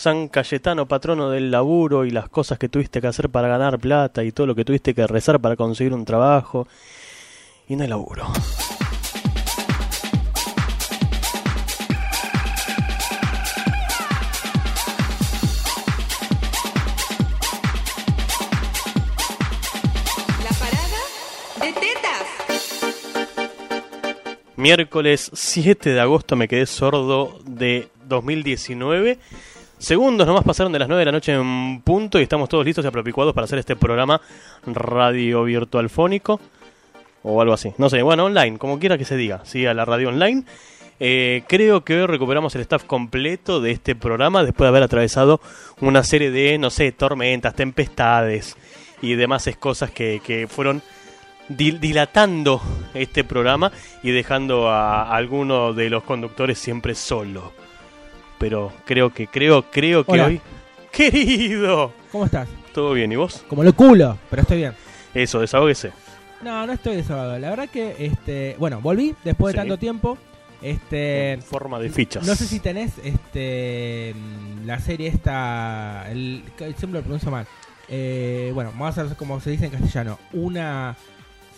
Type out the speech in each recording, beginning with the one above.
San Cayetano, patrono del laburo y las cosas que tuviste que hacer para ganar plata y todo lo que tuviste que rezar para conseguir un trabajo. Y no hay laburo. Miércoles 7 de agosto me quedé sordo de 2019. Segundos nomás pasaron de las 9 de la noche en punto y estamos todos listos y apropicuados para hacer este programa radio virtual fónico o algo así. No sé, bueno, online, como quiera que se diga, sí, a la radio online. Eh, creo que hoy recuperamos el staff completo de este programa después de haber atravesado una serie de, no sé, tormentas, tempestades y demás cosas que, que fueron dil- dilatando este programa y dejando a alguno de los conductores siempre solo. Pero creo que, creo, creo que Hola. hoy... ¡Querido! ¿Cómo estás? ¿Todo bien? ¿Y vos? Como lo culo, pero estoy bien. Eso, desahógese. No, no estoy desahogado. La verdad que, este, bueno, volví después de Sí. tanto tiempo. Este, En forma de fichas. no sé si tenés, este, la serie esta, el, siempre lo pronuncio mal. Eh, bueno, vamos a hacer como se dice en castellano, una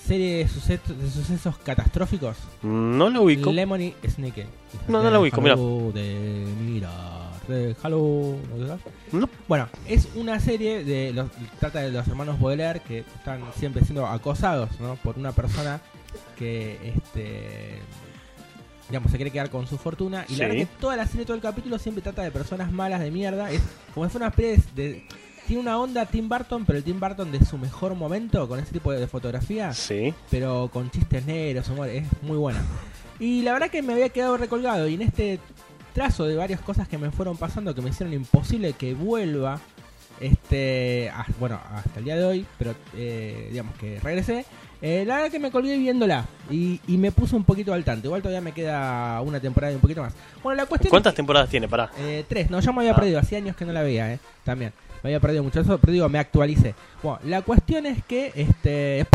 serie de sucesos, de sucesos catastróficos. No lo ubico. Lemony Snicket. No, no la ubico, mirá. De mirar, déjalo, ¿no te das? No. Bueno, es una serie de los trata de los hermanos Baudelaire que están siempre siendo acosados, ¿no? Por una persona que este digamos se quiere quedar con su fortuna y Sí. la verdad que toda la serie todo el capítulo siempre trata de personas malas de mierda, es como si fuera una especie de tiene una onda Tim Burton, pero el Tim Burton de su mejor momento con ese tipo de fotografía Sí. pero con chistes negros, humor, es muy buena. Y la verdad que me había quedado recolgado y en este trazo de varias cosas que me fueron pasando que me hicieron imposible que vuelva, este, a- bueno, hasta el día de hoy, pero eh, digamos que regresé. eh, la verdad que me colgué viéndola y, y me puse un poquito al tanto. Igual todavía me queda una temporada y un poquito más. Bueno, la cuestión ¿Cuántas es que- temporadas tiene? Pará. eh, tres, no, ya me había Ah. perdido, hacía años que no la veía, eh, también me había perdido mucho eso, pero digo, me actualicé. Bueno, la cuestión es que, este...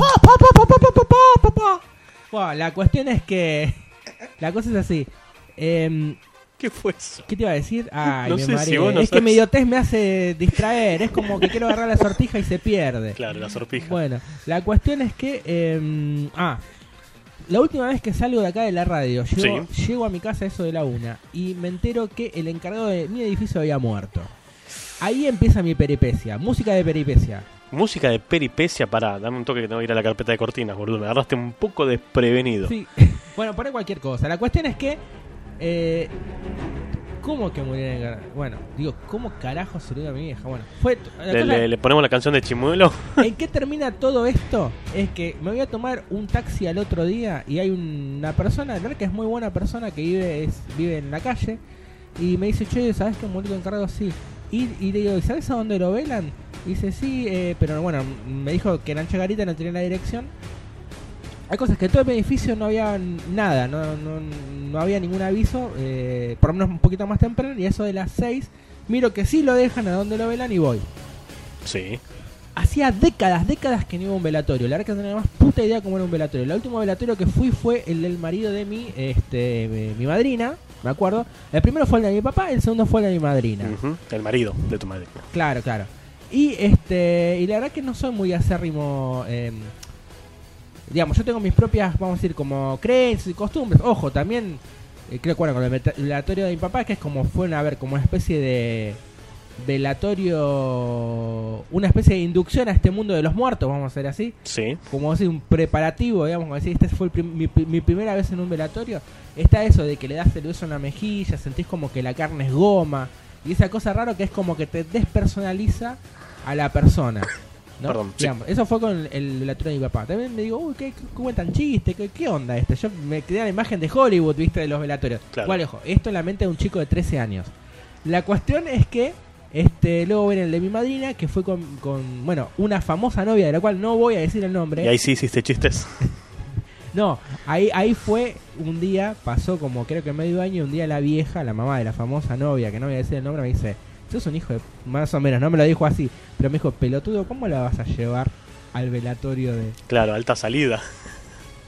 La cuestión es que... La cosa es así. Em, ¿Qué fue eso? ¿Qué te iba a decir? Ay, no me sé si vos no es que mi idiotez me hace distraer. Es como que quiero agarrar la sortija y se pierde. Claro, la sortija. Bueno, la cuestión es que. Eh, ah, la última vez que salgo de acá de la radio, llego, sí. llego a mi casa eso de la una y me entero que el encargado de mi edificio había muerto. Ahí empieza mi peripecia, música de peripecia. Música de peripecia, pará. Dame un toque que tengo que ir a la carpeta de cortinas, boludo. Me agarraste un poco desprevenido. Sí, bueno, poné cualquier cosa. La cuestión es que. Eh, ¿Cómo que murió el encargado? Bueno, digo, ¿cómo carajo se lo a mi vieja? Bueno, fue. Le, cosa- le- le ponemos la canción de Chimuelo. ¿En qué termina todo esto? Es que me voy a tomar un taxi al otro día y hay una persona, la verdad que es muy buena persona que vive es, vive en la calle y me dice, che, ¿sabes que murió encargado? Sí. Y, y le digo, ¿sabes a dónde lo velan? Y dice, sí, eh, pero bueno, me dijo que en Ancha Garita no tenía la dirección. Hay cosas que en todo el edificio no había nada, no, no, no había ningún aviso, eh, por lo menos un poquito más temprano, y eso de las 6, miro que sí lo dejan a donde lo velan y voy. Sí. Hacía décadas, décadas que no iba a un velatorio. La verdad que no tenía más puta idea cómo era un velatorio. El último velatorio que fui fue el del marido de mi, este, mi madrina, me acuerdo. El primero fue el de mi papá, el segundo fue el de mi madrina. El marido de tu madre. Claro, claro. Y este, y la verdad que no soy muy acérrimo. eh, digamos, yo tengo mis propias, vamos a decir, como creencias y costumbres. Ojo, también eh, creo que bueno, con el velatorio de mi papá, que es como fue a ver, como una especie de velatorio, una especie de inducción a este mundo de los muertos, vamos a hacer así. Sí. Como decir, un preparativo, digamos, como decir, esta fue el prim- mi, mi primera vez en un velatorio. Está eso de que le das el beso en la mejilla, sentís como que la carne es goma. Y esa cosa rara que es como que te despersonaliza a la persona. ¿no? Perdón, sí. Digamos, Eso fue con el velatorio de mi papá. También me digo, uy, ¿qué, cuentan chistes? ¿Qué, ¿Qué onda este? Yo me quedé la imagen de Hollywood, viste, de los velatorios. Claro. Igual, ojo, esto en la mente de un chico de 13 años. La cuestión es que este luego ven el de mi madrina, que fue con, con, bueno, una famosa novia de la cual no voy a decir el nombre. Y ahí sí hiciste chistes. No, ahí, ahí fue un día, pasó como creo que medio año, un día la vieja, la mamá de la famosa novia, que no voy a decir el nombre, me dice, sos un hijo de... Más o menos, no me lo dijo así, pero me dijo, pelotudo, ¿cómo la vas a llevar al velatorio de...? Claro, alta salida.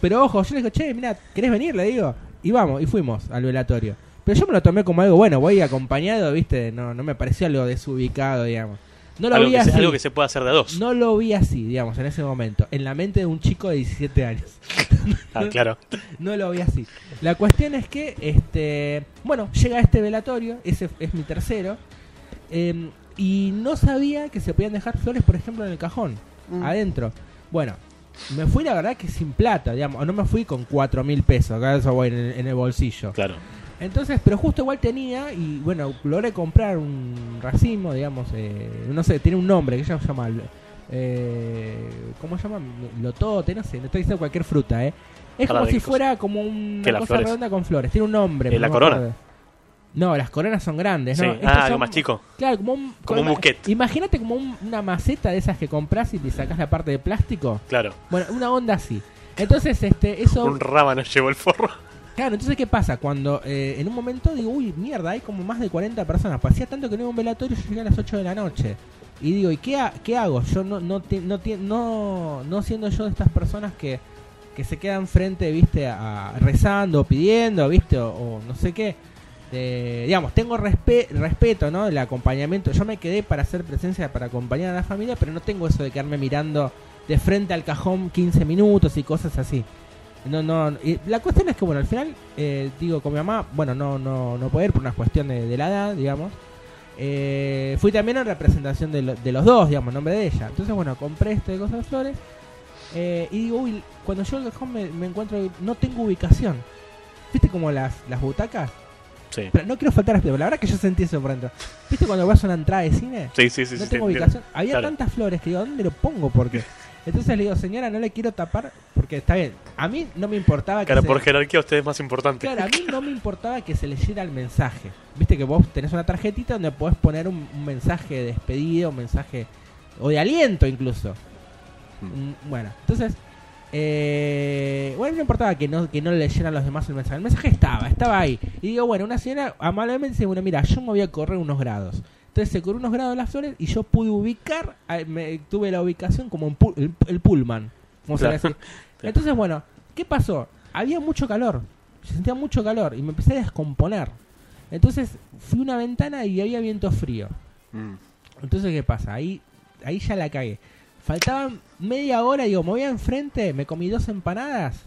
Pero ojo, yo le digo, che, mira, ¿querés venir? Le digo, y vamos, y fuimos al velatorio. Pero yo me lo tomé como algo bueno, voy acompañado, ¿viste? No, no me pareció algo desubicado, digamos. No lo algo, vi que así. se, algo que se puede hacer de a dos. No lo vi así, digamos, en ese momento. En la mente de un chico de 17 años. Ah, claro. No lo vi así. La cuestión es que, este, bueno, llega este velatorio, ese es mi tercero, eh, y no sabía que se podían dejar flores, por ejemplo, en el cajón, Mm. adentro. Bueno, me fui la verdad que sin plata, digamos, o no me fui con cuatro mil pesos, acá eso voy en el, en el bolsillo. Claro. Entonces, pero justo igual tenía, y bueno, logré comprar un racimo, digamos, eh, no sé, tiene un nombre, que se llama, eh, ¿cómo se llama? Lotote, no sé, no estoy diciendo cualquier fruta, ¿eh? Es Para como si fuera como una ¿Qué, las cosa flores? redonda con flores, tiene un nombre. Eh, la corona. acuerdo. No, las coronas son grandes, Sí. ¿no? Ah, Estos algo son- más chico. Claro, como un, Como un bouquet. Imagínate como un- una maceta de esas que compras y le sacas la parte de plástico. Claro. Bueno, una onda así. Entonces, este, eso... Un rábano llevó el forro. Claro, entonces ¿qué pasa? Cuando eh, en un momento digo, uy, mierda, hay como más de 40 personas. Hacía tanto que no iba a un velatorio, yo llegué a las 8 de la noche. Y digo, ¿y qué, ha- qué hago? Yo no no, no, no no siendo yo de estas personas que, que se quedan frente, viste, a, rezando, pidiendo, viste, o, no sé qué. Eh, digamos, tengo respe- respeto, ¿no? El acompañamiento. Yo me quedé para hacer presencia, para acompañar a la familia, pero no tengo eso de quedarme mirando de frente al cajón 15 minutos y cosas así. No, no, y la cuestión es que, bueno, al final, eh, digo, con mi mamá, bueno, no, no, no puede ir por una cuestión de, de la edad, digamos. Eh, fui también en representación de, lo- de los dos, digamos, en nombre de ella. Entonces, bueno, compré este de cosas de flores. eh, y digo, uy, cuando yo al cajón me, me encuentro, no tengo ubicación. ¿Viste como las, las butacas? Sí. Pero no quiero faltar a respeto, la verdad que yo sentí eso por dentro. ¿Viste cuando vas a una entrada de cine? Sí, sí, sí. no sí, tengo sí, ubicación. Había Claro. tantas flores que digo, ¿dónde lo pongo? Porque entonces le digo, señora, no le quiero tapar porque está bien. A mí no me importaba que Claro, se- por jerarquía usted es más importante. Claro, a mí no me importaba que se leyera el mensaje. Viste que vos tenés una tarjetita donde podés poner un, un mensaje de despedida, un mensaje o de aliento incluso. Mm. Mm, Bueno, entonces, eh, bueno, no importaba que no, que no leyeran los demás el mensaje. El mensaje estaba, estaba ahí. Y digo, bueno, una señora amablemente dice, bueno, mira, yo me voy a correr unos grados. Entonces se corrió unos grados las flores y yo pude ubicar, me- tuve la ubicación como en pu- el, el pullman. Como se Claro. Entonces, bueno, ¿qué pasó? Había mucho calor. Se sentía mucho calor y me empecé a descomponer. Entonces fui a una ventana y había viento frío. Mm. Entonces, ¿qué pasa? Ahí, ahí ya la cagué. Faltaban media hora, digo, me voy enfrente, me comí dos empanadas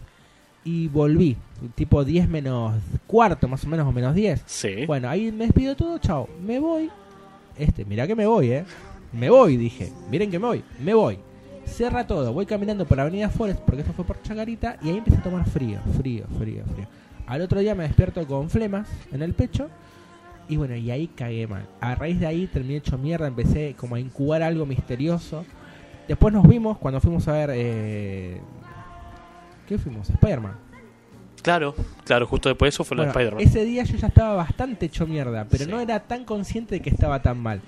y volví. Tipo 10 menos cuarto, más o menos, o menos 10. Sí. Bueno, ahí me despido todo, chao. Me voy. Este, mirá que me voy, eh. Me voy, dije. Miren que me voy. Me voy. Cierra todo. Voy caminando por Avenida Forest, porque esto fue por Chacarita, y ahí empecé a tomar frío, frío, frío, frío. Al otro día me despierto con flemas en el pecho. Y bueno, y ahí cagué mal. A raíz de ahí terminé hecho mierda, empecé como a incubar algo misterioso. Después nos vimos cuando fuimos a ver... Eh... ¿Qué fuimos? Spider-Man. Claro, claro, justo después de eso fue lo Bueno, de Spider-Man. ese día yo ya estaba bastante hecho mierda, pero Sí. no era tan consciente de que estaba tan mal.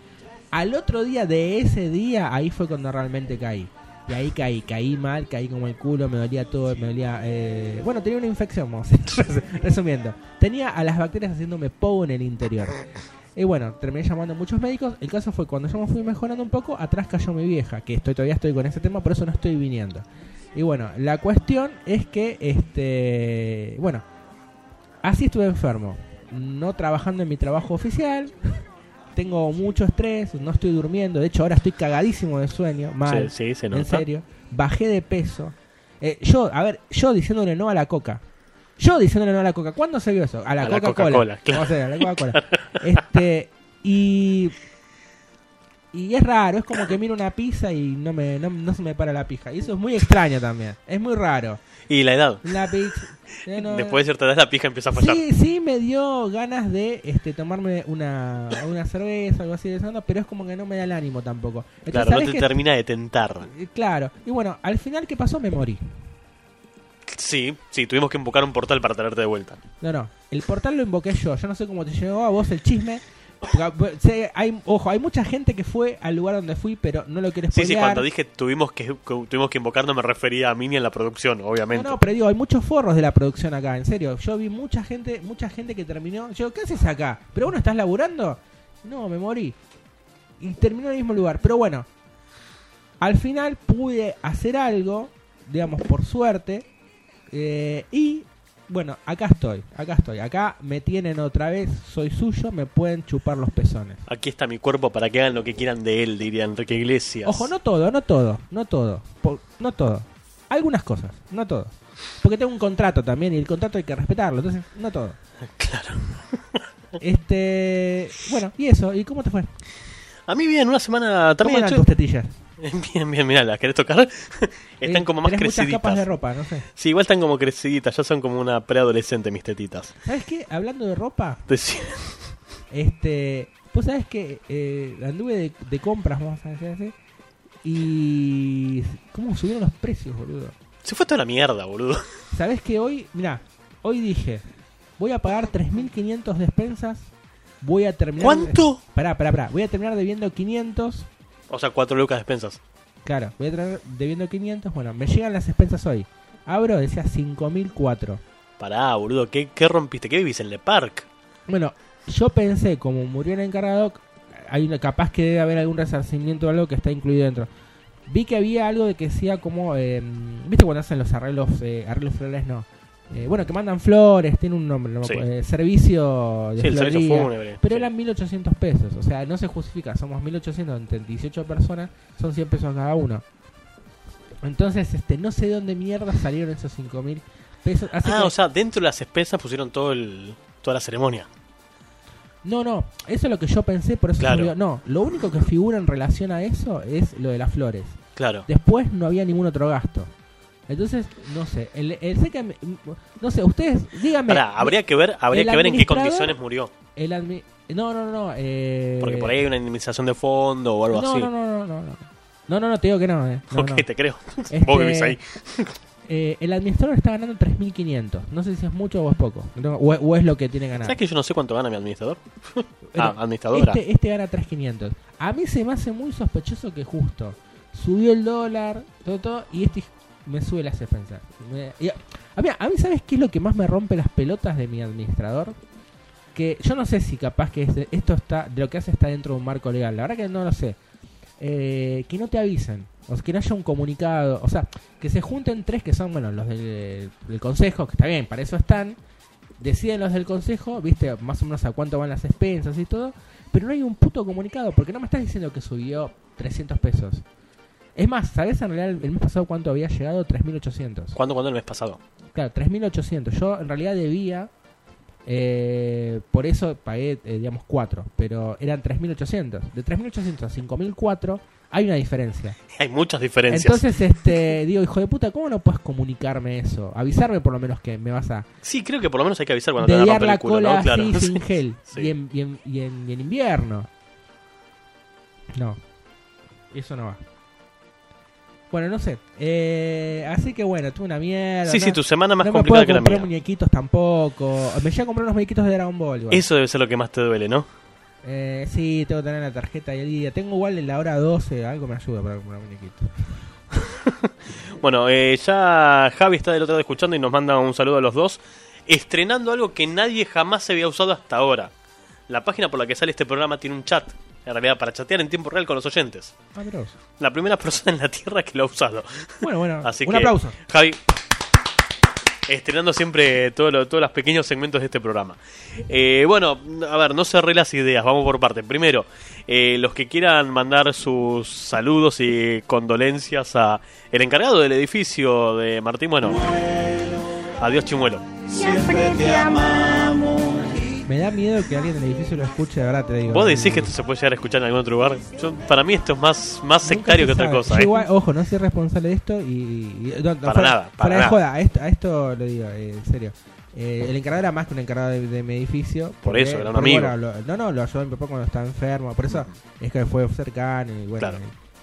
Al otro día de ese día, ahí fue cuando realmente caí. Y ahí caí, caí mal, caí como el culo, me dolía todo, me dolía... eh, Bueno, tenía una infección, vamos resumiendo. Tenía a las bacterias haciéndome pogo en el interior. Y bueno, terminé llamando a muchos médicos. El caso fue cuando yo me fui mejorando un poco, atrás cayó mi vieja, que estoy todavía estoy con ese tema, por eso no estoy viniendo. Y bueno, la cuestión es que, este, bueno, así estuve enfermo, no trabajando en mi trabajo oficial, tengo mucho estrés, no estoy durmiendo, de hecho ahora estoy cagadísimo de sueño, mal, Sí, sí, se en nota. serio, bajé de peso. Eh, yo, a ver, yo diciéndole no a la coca. Yo diciéndole no a la coca. ¿Cuándo se vio eso? A la A la Coca-Cola. Coca-Cola, claro. Vamos a ver, a la Coca-Cola. este, y y es raro, es como que miro una pizza y no me no, no se me para la pija. Y eso es muy extraño también. Es muy raro. Y la edad. La pizza. eh, no- Después de cierta edad la pija empieza a fallar. Sí, sí me dio ganas de este tomarme una, una cerveza, algo así de esa onda, pero es como que no me da el ánimo tampoco. Entonces, claro, no ¿sabés te termina de tentar. Eh, Claro, y bueno, al final, ¿qué pasó? Me morí. Sí, sí, tuvimos que invocar un portal para traerte de vuelta. No, no, el portal lo invoqué yo. Yo no sé cómo te llegó a vos el chisme. Hay, ojo, hay mucha gente que fue al lugar donde fui, pero no lo quiere Sí, spoilear. sí, cuando dije tuvimos que, tuvimos que invocar no me refería a Mini en la producción, No, obviamente. no, pero digo, hay muchos forros de la producción acá, en serio. Yo vi mucha gente, mucha gente que terminó. Yo, ¿qué haces acá? ¿Pero vos no estás laburando? No, me morí. Y terminó en el mismo lugar. Pero bueno, al final pude hacer algo, digamos, por suerte. eh, y bueno, acá estoy, acá estoy. Acá me tienen otra vez, soy suyo, me pueden chupar los pezones. Aquí está mi cuerpo para que hagan lo que quieran de él, diría Enrique Iglesias. Ojo, no todo, no todo, no todo. no todo. Algunas cosas, no todo. Porque tengo un contrato también y el contrato hay que respetarlo, entonces, no todo. Claro. Este, bueno, y eso, ¿y cómo te fue? A mí bien, una semana ¿Cómo también. eran estoy- tus tetillas? Bien, bien, mirá, ¿las querés tocar? están como más creciditas. capas de ropa, no sé. Sí, igual están como creciditas, ya son como una preadolescente mis tetitas. ¿Sabes qué? Hablando de ropa, este, vos sabés que eh, anduve de, de compras, vamos a decir así, y cómo subieron los precios, boludo. Se fue toda la mierda, boludo. ¿Sabés que hoy, mira, hoy dije, voy a pagar 3.500 despensas, voy a terminar... ¿Cuánto? Pará, pará, pará, voy a terminar debiendo 500, O sea, cuatro lucas de despensas. claro, voy a terminar debiendo 500, bueno, me llegan las despensas hoy. Abro, decía 5.004. Pará, boludo, ¿qué, qué rompiste? ¿Qué vivís en Le Parc? Bueno, yo pensé, como murió el encargado, hay una, capaz que debe haber algún resarcimiento o algo que está incluido dentro. Vi que había algo de que decía como, eh, ¿viste cuando hacen los arreglos, eh, arreglos florales? No. Eh, bueno, que mandan flores, tiene un nombre, no Sí. eh, servicio de Sí, el servicio fúnebre. Pero sí. eran 1800 pesos, o sea, no se justifica, somos 1800 entre 18 personas, son 100 pesos cada uno. Entonces, este, no sé de dónde mierda salieron esos 5000 pesos. Así Ah, que- o sea, dentro de las despensas pusieron todo el, toda la ceremonia. No, no, eso es lo que yo pensé, por eso Claro. No, lo único que figura en relación a eso es lo de las flores. Claro. Después no había ningún otro gasto. Entonces, no sé, el, el sé que me- no sé, ustedes díganme. Pará, habría que ver, habría que ver en qué condiciones murió. el admi- no, no, no, eh, Porque por ahí hay una indemnización de fondo o algo no, así. no, no, no, no, no. No, no, no, te digo que no, eh. No, ok, no. te creo. Este, Vos vivís ahí. eh, el administrador está ganando 3.500. No sé si es mucho o es poco. O, o es lo que tiene ganado. ¿Sabes que yo no sé cuánto gana mi administrador? Ah, administradora. Este, este gana 3.500. A mí se me hace muy sospechoso que justo subió el dólar, todo, todo, y este me sube las defensas. Me- a mí, a mí, ¿sabes qué es lo que más me rompe las pelotas de mi administrador? Que yo no sé si capaz que este- esto está, de lo que hace está dentro de un marco legal. La verdad que no lo sé. Eh, que no te avisen. O sea, que no haya un comunicado. O sea, que se junten tres que son, bueno, los del, del consejo, que está bien, para eso están. Deciden los del consejo, viste, más o menos a cuánto van las expensas y todo. Pero no hay un puto comunicado, porque no me estás diciendo que subió 300 pesos. Es más, ¿sabes en realidad el, mes pasado cuánto había llegado? 3.800. ¿Cuándo, cuándo el mes pasado? Claro, 3.800. Yo en realidad debía, eh, por eso pagué, eh, digamos, 4, pero eran 3.800. De 3.800 a 5.004 hay una diferencia. Hay muchas diferencias. Entonces, este, digo, hijo de puta, ¿cómo no puedes comunicarme eso? Avisarme por lo menos que me vas a sí, creo que por lo menos hay que avisar cuando te van a dediar romper la el culo, cola ¿no? Claro. así sin gel Sí. y, en, y, en, y, en, y en invierno. No, eso no va. Bueno, no sé. Eh, así que bueno, tuve una mierda. Sí, no, sí, tu semana más no me complicada puedo que la comprar mía. muñequitos tampoco. Me llegué a comprar unos muñequitos de Dragon Ball. igual. Eso debe ser lo que más te duele, ¿no? Eh, sí, tengo que tener la tarjeta ahí al día. Tengo igual en la hora 12, algo me ayuda para comprar muñequitos. Bueno, eh, ya Javi está del otro lado escuchando y nos manda un saludo a los dos, estrenando algo que nadie jamás se había usado hasta ahora. La página por la que sale este programa tiene un chat, en realidad para chatear en tiempo real con los oyentes. Ah. La primera persona en la Tierra que lo ha usado. Bueno, bueno, Así un que, aplauso. Javi, estrenando siempre todo lo- todos los pequeños segmentos de este programa. Eh, bueno, a ver, no cerré las ideas, vamos por parte. Primero, eh, los que quieran mandar sus saludos y condolencias a el encargado del edificio de Martín, bueno, adiós Chimuelo. Siempre te amamos. Me da miedo que alguien del edificio lo escuche, de verdad te digo. ¿Vos decís que esto se puede llegar a escuchar en algún otro lugar? Yo- para mí esto es más, más sectario se que otra cosa. Yo ¿eh? igual, ojo, no soy responsable de esto y. y- no, no, Para fuera- nada, para fuera de nada. joda, a esto, a esto lo digo, eh, en serio. Eh, el encargado era más que un encargado de, de mi edificio. porque- eso, era un amigo. bueno, lo- no, no, lo ayudó a mi papá cuando estaba enfermo. Por eso es que fue cercano y bueno. Claro.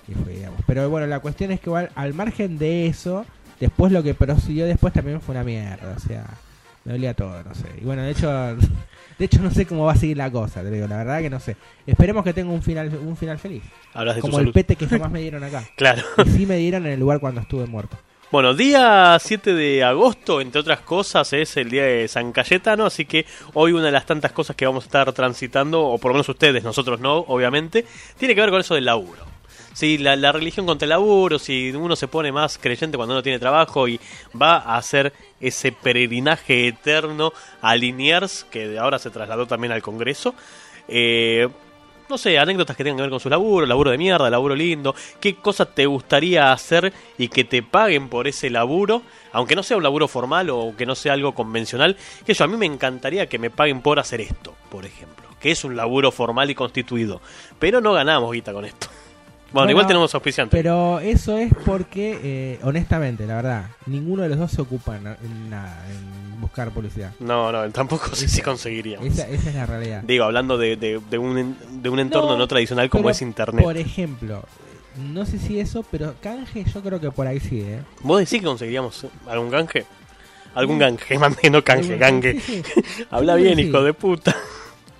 y- y fue, digamos. Pero bueno, la cuestión es que igual, al margen de eso, después lo que prosiguió después también fue una mierda. O sea, me dolía todo, no sé. Y bueno, de hecho. De hecho, no sé cómo va a seguir la cosa, te digo, la verdad que no sé. Esperemos que tenga un final un final feliz. Hablas de tu Como el salud. pete que jamás me dieron acá. Claro. Y sí me dieron en el lugar cuando estuve muerto. Bueno, día 7 de agosto, entre otras cosas, es el día de San Cayetano, así que hoy una de las tantas cosas que vamos a estar transitando, o por lo menos ustedes, nosotros no, obviamente, tiene que ver con eso del laburo. Si la, religión contra el laburo, si uno se pone más creyente cuando uno tiene trabajo y va a hacer ese peregrinaje eterno a Liniers, que ahora se trasladó también al Congreso. Eh, no sé, anécdotas que tengan que ver con su laburo, laburo de mierda, laburo lindo, qué cosa te gustaría hacer y que te paguen por ese laburo, aunque no sea un laburo formal o que no sea algo convencional, que yo a mí me encantaría que me paguen por hacer esto, por ejemplo, que es un laburo formal y constituido, pero no ganamos guita con esto. Bueno, igual tenemos auspiciantes. Pero eso es porque, eh, honestamente, la verdad, ninguno de los dos se ocupa en, en nada, en buscar publicidad. No, no, tampoco sé si conseguiríamos. Esa, esa es la realidad. Digo, hablando de, de- de un, de un entorno no, No, tradicional como Pero, es Internet. Por ejemplo, no sé si eso, pero canje yo creo que por ahí sí, ¿eh? ¿Vos decís que conseguiríamos algún canje? Algún canje, mande, no canje, gangue. Habla bien, hijo de puta.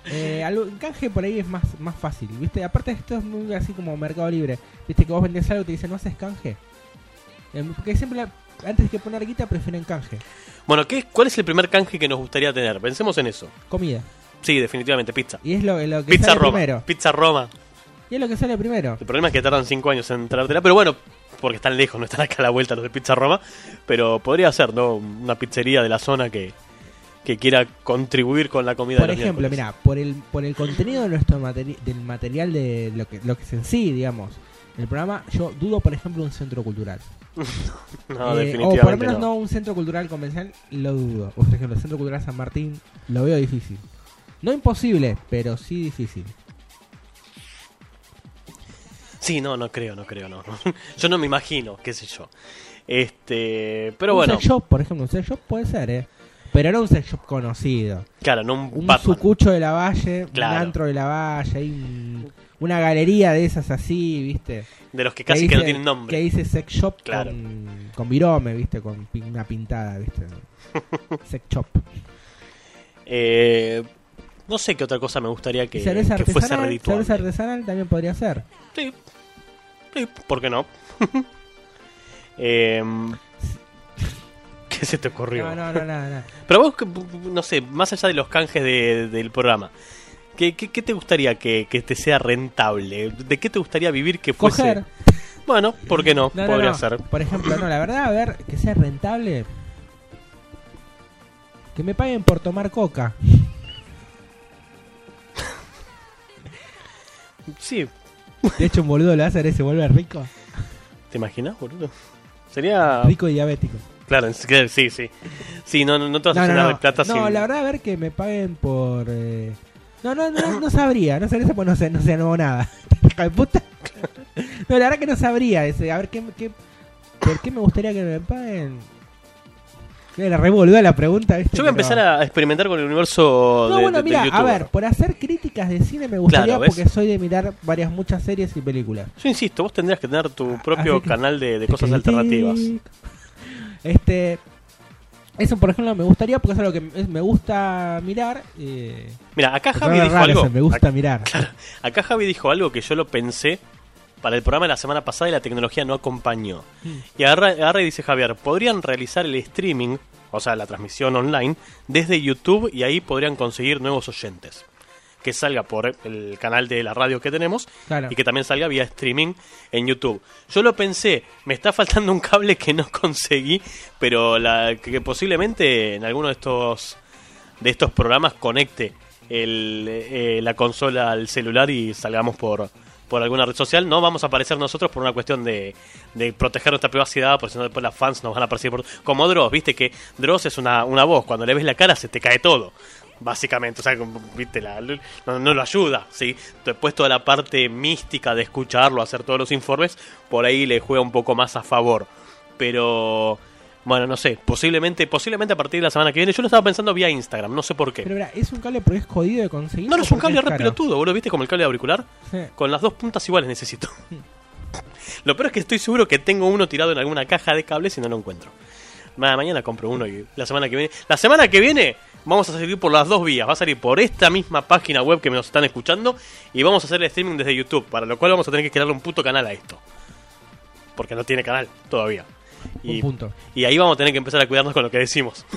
Eh, algo- canje por ahí es más, más fácil, ¿viste? Aparte esto es muy así como Mercado Libre. ¿Viste? Que vos vendés algo y te dicen, ¿no haces canje? Eh, porque siempre, la- antes que poner guita, prefieren canje. Bueno, ¿qué, ¿cuál es el primer canje que nos gustaría tener? Pensemos en eso. Comida. Sí, definitivamente, pizza. Y es lo, lo que Pizza sale Roma. primero. Pizza Roma. Y es lo que sale primero. El problema es que tardan 5 años en traértela, pero bueno, porque están lejos, no están acá a la vuelta los de Pizza Roma. Pero podría ser, ¿no? Una pizzería de la zona que, que quiera contribuir con la comida Por de los ejemplo, mira, por el, por el contenido de nuestro materi- del material de lo que, lo que es en sí, digamos, el programa, yo dudo, por ejemplo, un centro cultural. No, Eh, o por lo definitivamente menos no. no. un centro cultural convencional, lo dudo. Por ejemplo, el centro cultural San Martín, lo veo difícil. No imposible, pero sí difícil. Sí, no, no creo, no creo, no. Yo no me imagino, qué sé yo. Este, pero un bueno, sex shop, por ejemplo, un sex shop puede ser, ¿eh? Pero no un sex shop conocido. claro, no un, Un Batman. sucucho de la valle, Claro. un antro de la valle, hay un- una galería de esas así, ¿viste? De los que casi que, no tienen nombre. Que dice sex shop Claro. con, con virome, ¿viste? Con una pintada, ¿viste? sex shop. Eh, no sé qué otra cosa me gustaría que, cerveza que fuese redituable. cerveza artesanal también podría ser. Sí. Sí, ¿por qué no? Em, ¿Qué se te ocurrió? No, no, no, no, no. Pero vos, que- no sé, más allá de los canjes de- del programa, ¿qué, qué, qué te gustaría que, que te sea rentable? ¿De qué te gustaría vivir que fuese? Coger. Bueno, ¿por qué no? Podría no. ser. Por ejemplo, no, la verdad, a ver, que sea rentable. Que me paguen por tomar coca. Sí, De hecho, un boludo lo hace se vuelve rico. ¿te imaginas, boludo? Sería... Rico y diabético. Claro, sí, sí. Sí, no, no, no te vas a No, no, llenar no. de plata No, sin- la verdad, a ver, que me paguen por. eh, No, no, no, no sabría. No sabría, pues no sé, no sé, no nada. De puta. No, la verdad que no sabría. Ese. A ver, ¿qué, qué, ¿por qué me gustaría que me paguen? Que la revolvió la pregunta, ¿viste? Yo voy a Pero- empezar a experimentar con el universo No, de, bueno, de- mira, a ver, por hacer críticas de cine me gustaría Claro, porque soy de mirar varias, muchas series y películas. Yo insisto, vos tendrías que tener tu propio canal de, de cosas Te alternativas. Este. Eso, por ejemplo, me gustaría porque es algo que me- gusta mirar. Eh, Mira, acá Javi dijo algo. me gusta mirar. Acá Javi dijo algo que yo lo pensé para el programa de la semana pasada y la tecnología no acompañó. Hmm. Y agarra, agarra y dice Javier, podrían realizar el streaming, o sea, la transmisión online, desde YouTube y ahí podrían conseguir nuevos oyentes. Que salga por el canal de la radio que tenemos Claro. y que también salga vía streaming en YouTube. Yo lo pensé, me está faltando un cable que no conseguí, pero la, que posiblemente en alguno de estos de estos programas conecte el, eh, la consola al celular y salgamos por, por alguna red social. No vamos a aparecer nosotros por una cuestión de, de proteger nuestra privacidad, porque si no después las fans nos van a aparecer por... Como Dross, viste que Dross es una, una voz, cuando le ves la cara se te cae todo. Básicamente, o sea, viste, la, no, no lo ayuda, ¿sí? Después toda la parte mística de escucharlo, hacer todos los informes, por ahí le juega un poco más a favor. Pero, bueno, no sé, posiblemente, posiblemente a partir de la semana que viene, yo lo estaba pensando vía Instagram, no sé por qué. Pero mira, es un cable porque es jodido de conseguir. No, no es un cable re caro? pelotudo, boludo, ¿viste? Como el cable auricular. Sí. Con las dos puntas iguales necesito. Lo peor es que estoy seguro que tengo uno tirado en alguna caja de cables y no lo encuentro. Ma- mañana compro uno y la semana que viene. La semana que viene vamos a salir por las dos vías. Va a salir por esta misma página web que nos están escuchando y vamos a hacer el streaming desde YouTube. Para lo cual vamos a tener que crearle un puto canal a esto. Porque no tiene canal todavía. Un Y, punto. y ahí vamos a tener que empezar a cuidarnos con lo que decimos.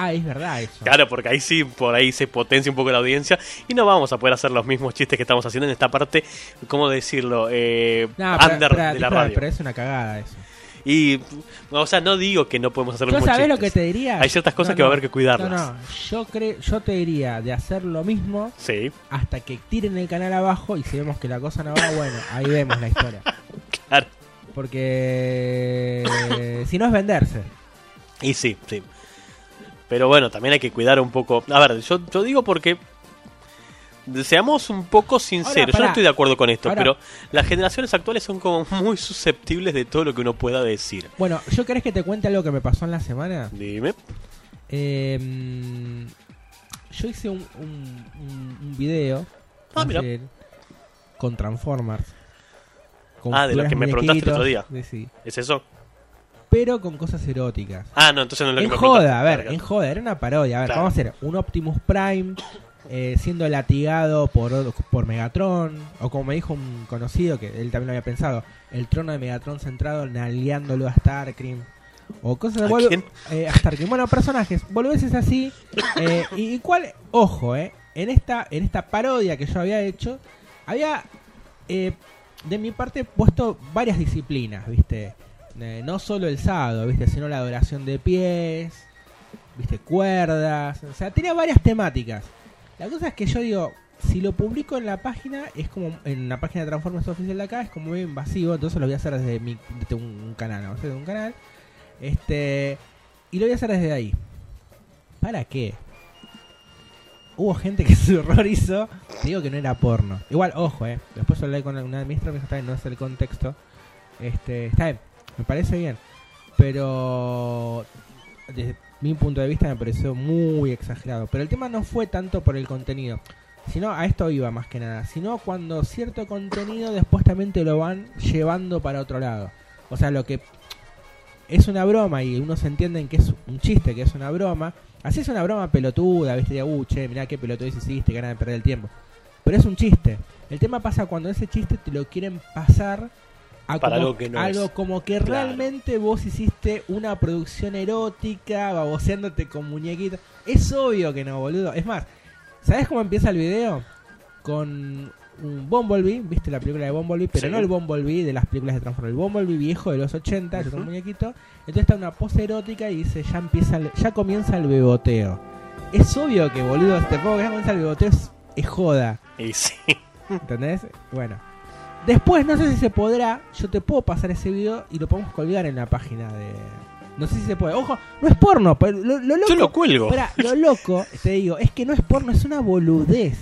Ah, es verdad eso. Claro, porque ahí sí, por ahí se potencia un poco la audiencia y no vamos a poder hacer los mismos chistes que estamos haciendo en esta parte, ¿cómo decirlo? Eh, No, pero- under pero- de la pero- radio. pero es una cagada eso. Y, o sea, no digo que no podemos hacer ¿Yo sabés lo que te diría? Hay ciertas cosas No, que va a haber que cuidarlas. No, no, yo, creo, yo te diría de hacer lo mismo Sí, hasta que tiren el canal abajo y si vemos que la cosa no va, bueno, ahí vemos la historia. claro. Porque si no es venderse. Y sí, sí. Pero bueno, también hay que cuidar un poco. A ver, yo, yo digo porque. Seamos un poco sinceros. Ahora, yo no estoy de acuerdo con esto, Ahora- pero las generaciones actuales son como muy susceptibles de todo lo que uno pueda decir. Bueno, ¿yo querés que te cuente algo que me pasó en la semana? Dime. Eh, mm, yo hice un, un, un- un video Ah, mira. con Transformers. Con Ah, de lo que me preguntaste el otro día. sí. ¿Es eso? Pero con cosas eróticas. Ah, no, entonces no es lo En que me joda, preguntaste. a ver, en joda, era una parodia. A ver, Claro. vamos a hacer un Optimus Prime eh, siendo latigado por, por Megatron, o como me dijo un conocido, que él también lo había pensado, el trono de Megatron centrado naleándolo a Starkrim. O cosas de ¿A quién? eh, a Starkrim. Bueno, personajes, boludeces así. eh, y, y cuál, ojo, eh, en esta, en esta parodia que yo había hecho, había eh, de mi parte puesto varias disciplinas, ¿viste? Eh, no solo el sado, ¿viste? Sino la adoración de pies, ¿viste? Cuerdas, o sea, tenía varias temáticas. La cosa es que yo digo, si lo publico en la página, es como en la página de Transformers oficial de acá, es como muy invasivo, entonces lo voy a hacer desde, mi, desde un, canal, ¿no? desde un canal. Este, y lo voy a hacer desde ahí. ¿Para qué? Hubo gente que se horrorizó. Te digo que no era porno. Igual, ojo, eh. Después hablé con una ministra, me dijo, está bien, no es el contexto. Este, está bien, me parece bien. Pero desde mi punto de vista me pareció muy exagerado. Pero el tema no fue tanto por el contenido. Sino a esto iba más que nada. Sino cuando cierto contenido después también te lo van llevando para otro lado. O sea, lo que es una broma y uno se entiende en que es un chiste, que es una broma. Así es una broma pelotuda, viste, de uh, che, mirá qué pelotudez hiciste, ganas de perder el tiempo. Pero es un chiste. El tema pasa cuando ese chiste te lo quieren pasar a Para como, algo que no algo es. como que Claro. realmente vos hiciste una producción erótica, baboseándote con muñequitos. Es obvio que no, boludo. Es más, ¿sabes cómo empieza el video? Con un Bumblebee, ¿viste la película de Bumblebee? Pero Sí. no el Bumblebee de las películas de Transformers, el Bumblebee viejo de los 80, que es un muñequito. Entonces está una pose erótica y dice, ya empieza el- ya comienza el beboteo. Es obvio que, boludo, si te pongo que ya comienza el beboteo es, es joda. Y sí. ¿Entendés? Bueno. Después, no sé si se podrá, yo te puedo pasar ese video y lo podemos colgar en la página de... No sé si se puede. Ojo, no es porno, pero lo, lo loco... Yo lo cuelgo. Esperá, lo loco, te digo, es que no es porno, es una boludez.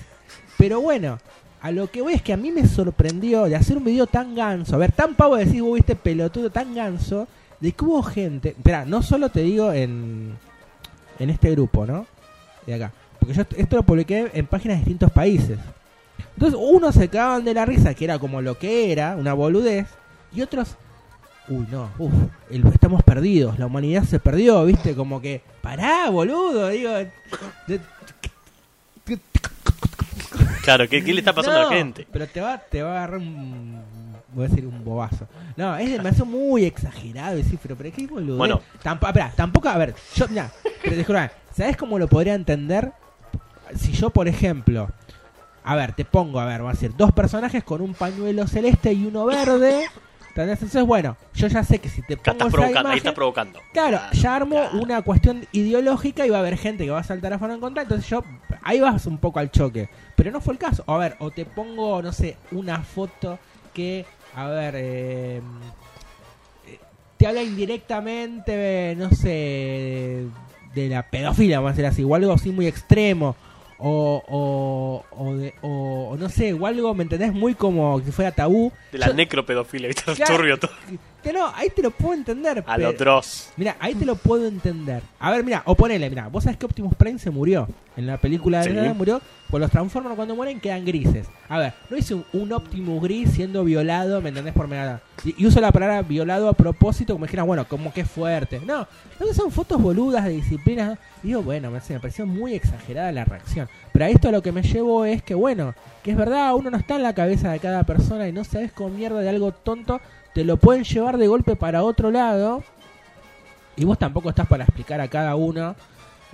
Pero bueno, a lo que voy es que a mí me sorprendió de hacer un video tan ganso. A ver, tan pavo de decir, vos viste pelotudo, tan ganso. De que hubo gente. Espera, no solo te digo en. En este grupo, ¿no? De acá. Porque yo esto lo publiqué en páginas de distintos países. Entonces, unos se cagaban de la risa, que era como lo que era, una boludez. Y otros. Uy, no, uff, estamos perdidos, la humanidad se perdió, viste, como que, pará, boludo, digo, de- Claro, ¿qué, qué le está pasando a la gente? Pero te va, te va a agarrar un. Voy a decir un bobazo. No, es demasiado muy exagerado decir, pero, pero qué boludo. Bueno. Tampoco, espera, tampoco, a ver, yo, mira, pero disculpame, ¿sabes cómo lo podría entender? Si yo, por ejemplo, a ver, te pongo, a ver, va a decir, dos personajes con un pañuelo celeste y uno verde. ¿entendés? Entonces, bueno, yo ya sé que si te pongo estás esa provocando, ahí estás provocando. Claro, ya armo claro. una cuestión ideológica y va a haber gente que va a saltar a favor en contra, entonces yo ahí vas un poco al choque. Pero no fue el caso. A ver, o te pongo, no sé, una foto que, a ver, eh, eh, te habla indirectamente, no sé, de la pedofilia, vamos a decir así, o algo así muy extremo. O, o, o, de- o- no sé, o algo, ¿me entendés? Muy como si fuera tabú. De la Yo- necropedofilia, ¿viste? Claro. Turbio todo. Que no, ahí te lo puedo entender. A lo Dross. Mira, ahí te lo puedo entender. A ver, mira, o ponele, mira, vos sabés que Optimus Prime se murió. En la película de Sí. Nada murió, pues los Transformers cuando mueren quedan grises. A ver, no hice un, un Optimus gris siendo violado, ¿me entendés? Por Megatron. Y, y uso la palabra violado a propósito, como dijeran, bueno, como que fuerte. No, no son fotos boludas de disciplinas. Y digo, bueno, me, me pareció muy exagerada la reacción. Pero a esto lo que me llevo es que, bueno, que es verdad, uno no está en la cabeza de cada persona y no sabes con mierda de algo tonto, te lo pueden llevar de golpe para otro lado y vos tampoco estás para explicar a cada uno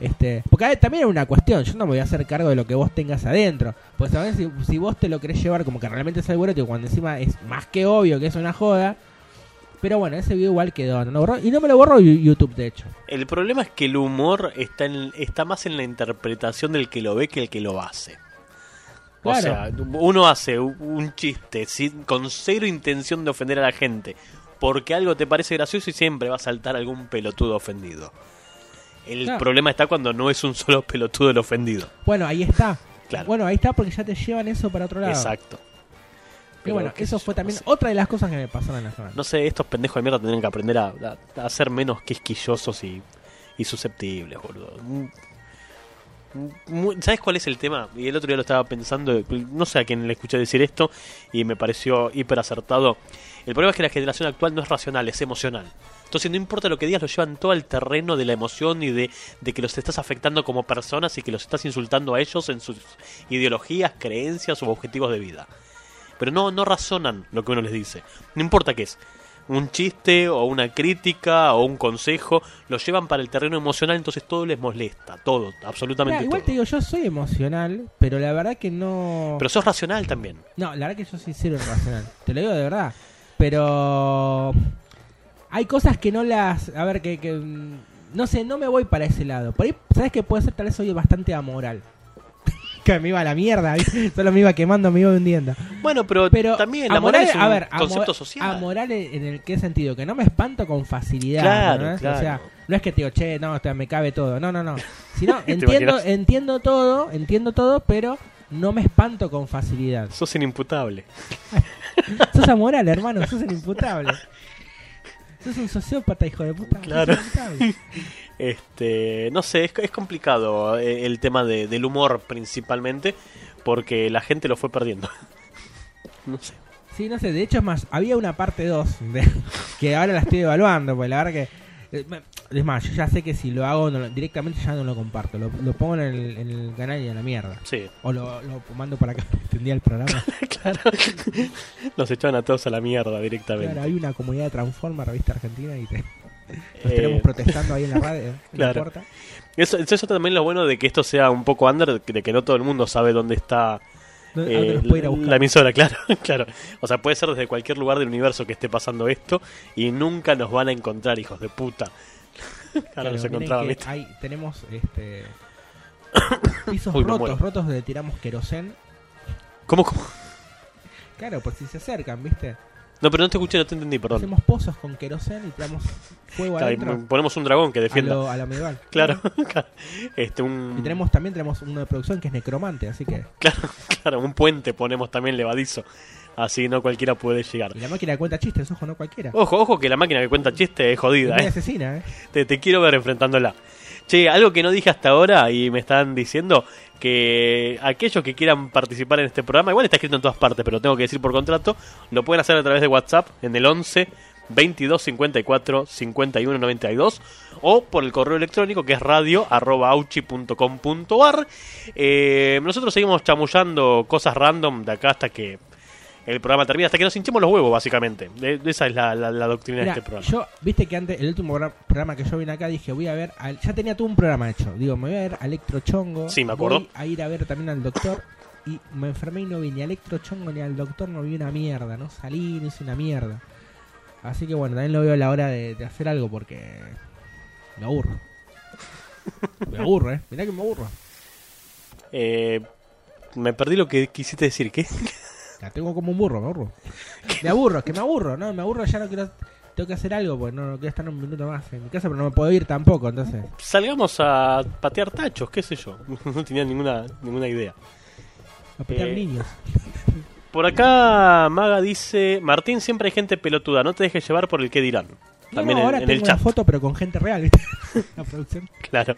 Este, porque también es una cuestión, yo no me voy a hacer cargo de lo que vos tengas adentro. Pues sabés si, vos te lo querés llevar como que realmente es algo erótico, cuando encima es más que obvio que es una joda. Pero bueno, ese video igual quedó, no lo borró, y no me lo borró Yu- YouTube de hecho. El problema es que el humor está, en- está más en la interpretación del que lo ve que el que lo hace. O sea, uno hace un- chiste sin- con cero intención de ofender a la gente porque algo te parece gracioso y siempre va a saltar algún pelotudo ofendido. El Claro. problema está cuando no es un solo pelotudo el ofendido. Bueno, ahí está. Claro. Bueno, ahí está porque ya te llevan eso para otro lado. Exacto. Y Pero, bueno, eso fue también no sé. otra de las cosas que me pasaron en la semana. No sé, estos pendejos de mierda tendrían que aprender a, a- a ser menos quisquillosos y, y susceptibles, boludo. ¿Sabes cuál es el tema? Y el otro día lo estaba pensando, no sé a quién le escuché decir esto y me pareció hiper acertado. El problema es que la generación actual no es racional, es emocional. Entonces no importa lo que digas, lo llevan todo al terreno de la emoción y de, de que los estás afectando como personas y que los estás insultando a ellos en sus ideologías, creencias o objetivos de vida. Pero no, no razonan lo que uno les dice. No importa qué es. Un chiste o una crítica o un consejo, lo llevan para el terreno emocional, entonces todo les molesta, todo, absolutamente Mira, igual todo. te digo, yo soy emocional, pero la verdad que no... Pero sos racional también. No, la verdad que yo soy cero irracional. Te lo digo de verdad. Pero hay cosas que no las... A ver, que, que, mm, No sé, no me voy para ese lado. Por ahí, ¿sabes qué puede ser? Tal vez soy bastante amoral. que me iba a la mierda. ¿viste? Solo me iba quemando, me iba hundiendo. Bueno, pero, Pero también la moral es un a ver, concepto social. Amoral en el qué sentido, que no me espanto con facilidad. Claro, ¿no? claro. O sea, no es que te digo, che, no, o sea, me cabe todo. No, no, no. Sino, ¿Te entiendo, entiendo todo, entiendo todo, pero no me espanto con facilidad. Sos inimputable. Sos amoral, hermano, sos un imputable. Sos un sociópata, hijo de puta. Claro. Este, no sé, es, es complicado eh, el tema de- del humor principalmente, porque la gente lo fue perdiendo. No sé. Sí, no sé, de hecho es más, había una parte 2 que ahora la estoy evaluando, porque la verdad que... eh, Es más, yo ya sé que si lo hago no directamente ya no lo comparto, lo, lo pongo en el, en el canal y a la mierda. Sí, O lo, lo mando para acá, tendría el programa. claro. Nos echaban a todos a la mierda directamente. Claro, hay una comunidad de Transforma, revista argentina, y te, nos Eh, tenemos protestando ahí en la radio, en claro. la puerta. Eso, eso también lo bueno de que esto sea un poco under, de que no todo el mundo sabe dónde está ¿Dónde- eh, nos puede ir a la, buscar? la emisora, claro, claro. O sea, puede ser desde cualquier lugar del universo que esté pasando esto y nunca nos van a encontrar, hijos de puta. Ahora Claro, nos encontraban, hay, tenemos este pisos Uy, rotos, rotos donde tiramos querosén. ¿Cómo, cómo? Claro, por si se acercan, ¿viste? No, pero no te escuché, no te entendí, perdón. Hacemos pozos con querosén y tiramos fuego Claro, y adentro ponemos un dragón que a defienda. lo, a lo medieval. Claro, claro. Este, un, Y tenemos también tenemos uno de producción que es necromante, así que claro, claro, un puente ponemos también levadizo. Así no cualquiera puede llegar. y la máquina cuenta chistes, ojo, no cualquiera. Ojo, ojo que la máquina que cuenta chiste es Es jodida, muy eh. asesina, ¿eh? Te, te quiero ver enfrentándola. Che, algo que no dije hasta ahora y me están diciendo que aquellos que quieran participar en este programa, igual está escrito en todas partes, pero tengo que decir por contrato, lo pueden hacer a través de WhatsApp en el 11 22 54 51 92 o por el correo electrónico que es radio arroba auchi.com.ar. Eh, nosotros seguimos chamullando cosas random de acá hasta que el programa termina, hasta que nos hinchemos los huevos, básicamente. De- de esa es la, la- la doctrina Mirá, de este programa. yo, viste que antes, el último pro- programa que yo vine acá, dije, voy a ver, al- ya tenía todo un programa hecho. Digo, me voy a ver a Electrochongo. Sí, me acuerdo. Voy a ir a ver también al doctor. Y me enfermé y no vi ni a Electrochongo ni al doctor, no vi una mierda, no salí, no hice una mierda. Así que bueno, también lo veo a la hora de, de hacer algo porque me aburro. Me aburro, eh. Mirá que me aburro. Eh, me perdí lo que quisiste decir, ¿qué? La tengo como un burro, me aburro. Me aburro, es que me aburro, ¿no? Me aburro, ya no quiero. Tengo que hacer algo porque no, no quiero estar un minuto más en mi casa, pero no me puedo ir tampoco, entonces. Salgamos a patear tachos, qué sé yo. No tenía ninguna, ninguna idea. A pelear Eh, niños. Por acá Maga dice, Martín, siempre hay gente pelotuda, no te dejes llevar por el que dirán. No, También no, ahora en tengo el una chat, foto, pero con gente real, ¿viste? La producción. claro.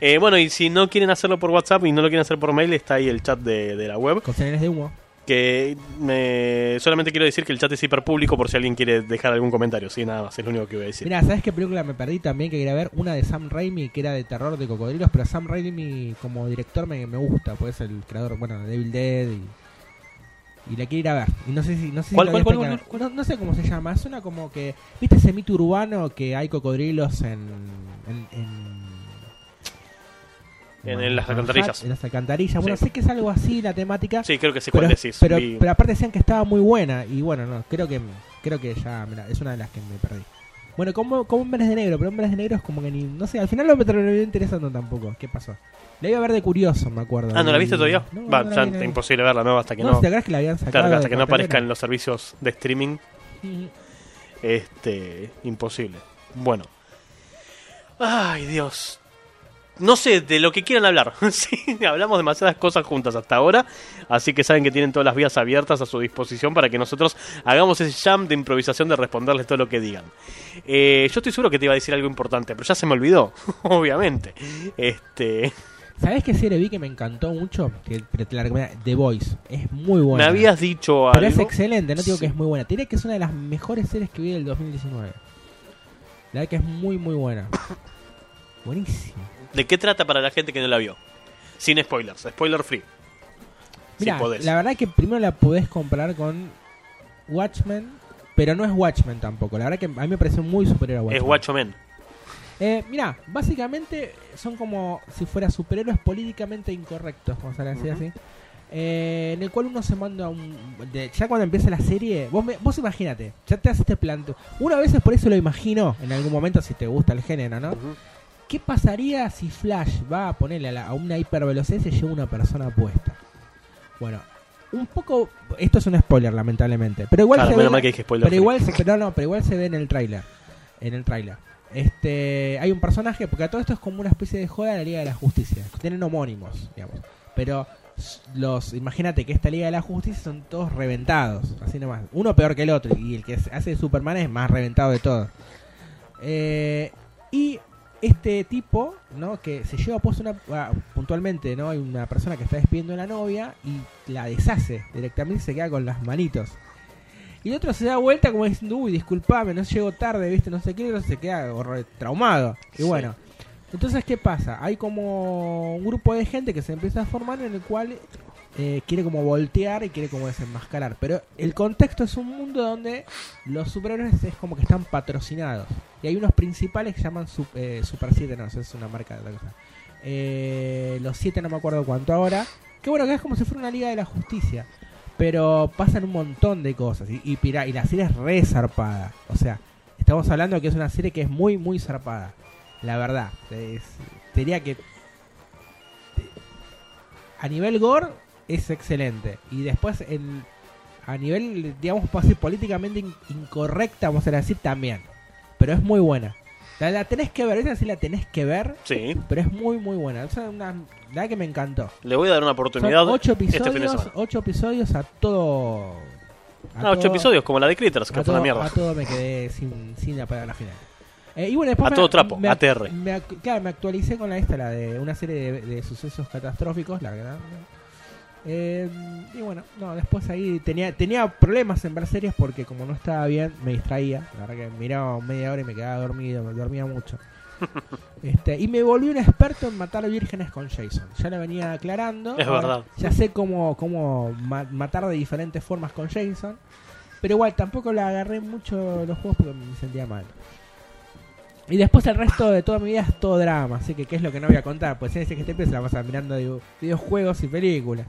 Eh, bueno, y si no quieren hacerlo por WhatsApp y no lo quieren hacer por mail, está ahí el chat de, de la web. Con señales de humo. Que me... solamente quiero decir que el chat es hiperpúblico por si alguien quiere dejar algún comentario. Sí, nada más, es lo único que voy a decir. Mira, ¿sabes qué película me perdí también que quería ver? Una de Sam Raimi que era de terror de cocodrilos, pero Sam Raimi como director me, me gusta, pues es el creador, bueno, de Devil Dead y, y la quiero ir a ver. Y no sé si no sé si ¿Cuál, canal- No, no sé cómo se llama, suena como que ¿viste ese mito urbano que hay cocodrilos en en, en, En, en las alcantarillas. En las alcantarillas. Bueno, Sí. sé que es algo así la temática. Sí, creo que sé pero, cuál decís. pero, pero aparte decían que estaba muy buena. Y bueno, no, creo que creo que ya mira, es una de las que me perdí. Bueno, como, como Hombres de Negro, pero Hombres de Negro es como que ni. No sé, al final no me terminó interesando tampoco. ¿Qué pasó? La iba a ver de curioso, me acuerdo. Ah, ¿no la viste todavía? No, Va, no ya vi, imposible verla, ¿no? Hasta que No, no. ¿te acuerdas que la habían sacado? Claro, hasta que no aparezca en los servicios de streaming, este, imposible. Bueno. Ay, Dios. No sé de lo que quieran hablar. sí, hablamos demasiadas cosas juntas hasta ahora, así que saben que tienen todas las vías abiertas a su disposición para que nosotros hagamos ese jam de improvisación de responderles todo lo que digan. Eh, yo estoy seguro que te iba a decir algo importante, pero ya se me olvidó, obviamente. Este, ¿Sabés qué serie vi que me encantó mucho? Que, te la recomiendo. The Voice. Es muy buena. me habías dicho Pero es algo. excelente, no digo Sí. que es muy buena. Tiene que es una de las mejores series que vi del 2019. La verdad que es muy, muy buena. Buenísimo. ¿De qué trata para la gente que no la vio? Sin spoilers, spoiler free. Mira, si podés. la verdad que primero la podés comparar con Watchmen, pero no es Watchmen tampoco. La verdad que a mí me pareció muy superior a Watchmen. es Watchmen. Eh, mira, básicamente son como si fuera superhéroes políticamente incorrectos, vamos a decir Ujú. así. Eh, en el cual uno se manda a un. de- ya cuando empieza la serie, vos, me- vos imagínate, ya te haces este planteo. Una vez por eso lo imagino, en algún momento, si te gusta el género, ¿no? ¿Qué pasaría si Flash va a ponerle a, la- a una hipervelocidad y se lleva una persona puesta? Bueno, un poco. Esto es un spoiler, lamentablemente. Pero igual Claro, se ve. que spoiler Pero igual, se, pero no, pero igual se ve en el tráiler. En el tráiler. Este, hay un personaje, porque todo esto es como una especie de joda de la Liga de la Justicia. Tienen homónimos, digamos. Pero los, imagínate que esta Liga de la Justicia son todos reventados, así nomás. Uno peor que el otro, y el que hace Superman es más reventado de todos. Eh, y este tipo, ¿no? Que se lleva puesto una. ah, puntualmente, ¿no? Hay una persona que está despidiendo a la novia y la deshace directamente y se queda con las manitos. Y el otro se da vuelta como diciendo, uy, disculpame, no llego tarde, viste, no sé qué, y el otro se queda traumado. Y Sí. bueno, entonces, ¿qué pasa? Hay como un grupo de gente que se empieza a formar en el cual eh, quiere como voltear y quiere como desenmascarar. Pero el contexto es un mundo donde los superhéroes es como que están patrocinados. Y hay unos principales que llaman Sup- eh, Super 7, no, eso es una marca de otra cosa. Eh, los 7 no me acuerdo cuánto ahora. Que bueno, que es como si fuera una liga de la justicia. Pero pasan un montón de cosas. Y, y, y la serie es re zarpada. O sea, estamos hablando de que es una serie que es muy, muy zarpada. La verdad. Es, que a nivel gore es excelente. Y después en, a nivel, digamos, decir políticamente in- incorrecta, vamos a decir también. Pero es muy buena. La, la tenés que ver, esa sí la tenés que ver. Sí, Pero es muy, muy buena. Es una, la que me encantó. le voy a dar una Son oportunidad ocho este fin de episodios, semana. ocho episodios a todo. a Ah, ocho todo- episodios, como la de Critters, que fue una mierda. a todo me quedé sin, sin apagar la final. Eh, y bueno, después A me- todo trapo, me, ATR. me claro, me actualicé con la esta, la de una serie de, de sucesos catastróficos, la verdad. Eh, y bueno, no, después ahí tenía tenía problemas en ver series porque como no estaba bien, me distraía. La verdad que miraba media hora y me quedaba dormido, me dormía mucho. Este, y me volví un experto en matar vírgenes con Jason. Ya lo venía aclarando. Es verdad. Ya sé cómo, cómo ma- matar de diferentes formas con Jason. Pero igual tampoco la agarré mucho los juegos porque me sentía mal. Y después el resto de toda mi vida es todo drama, así que qué es lo que no voy a contar, pues en ese que te empieza la vas a mirando video- videojuegos y películas.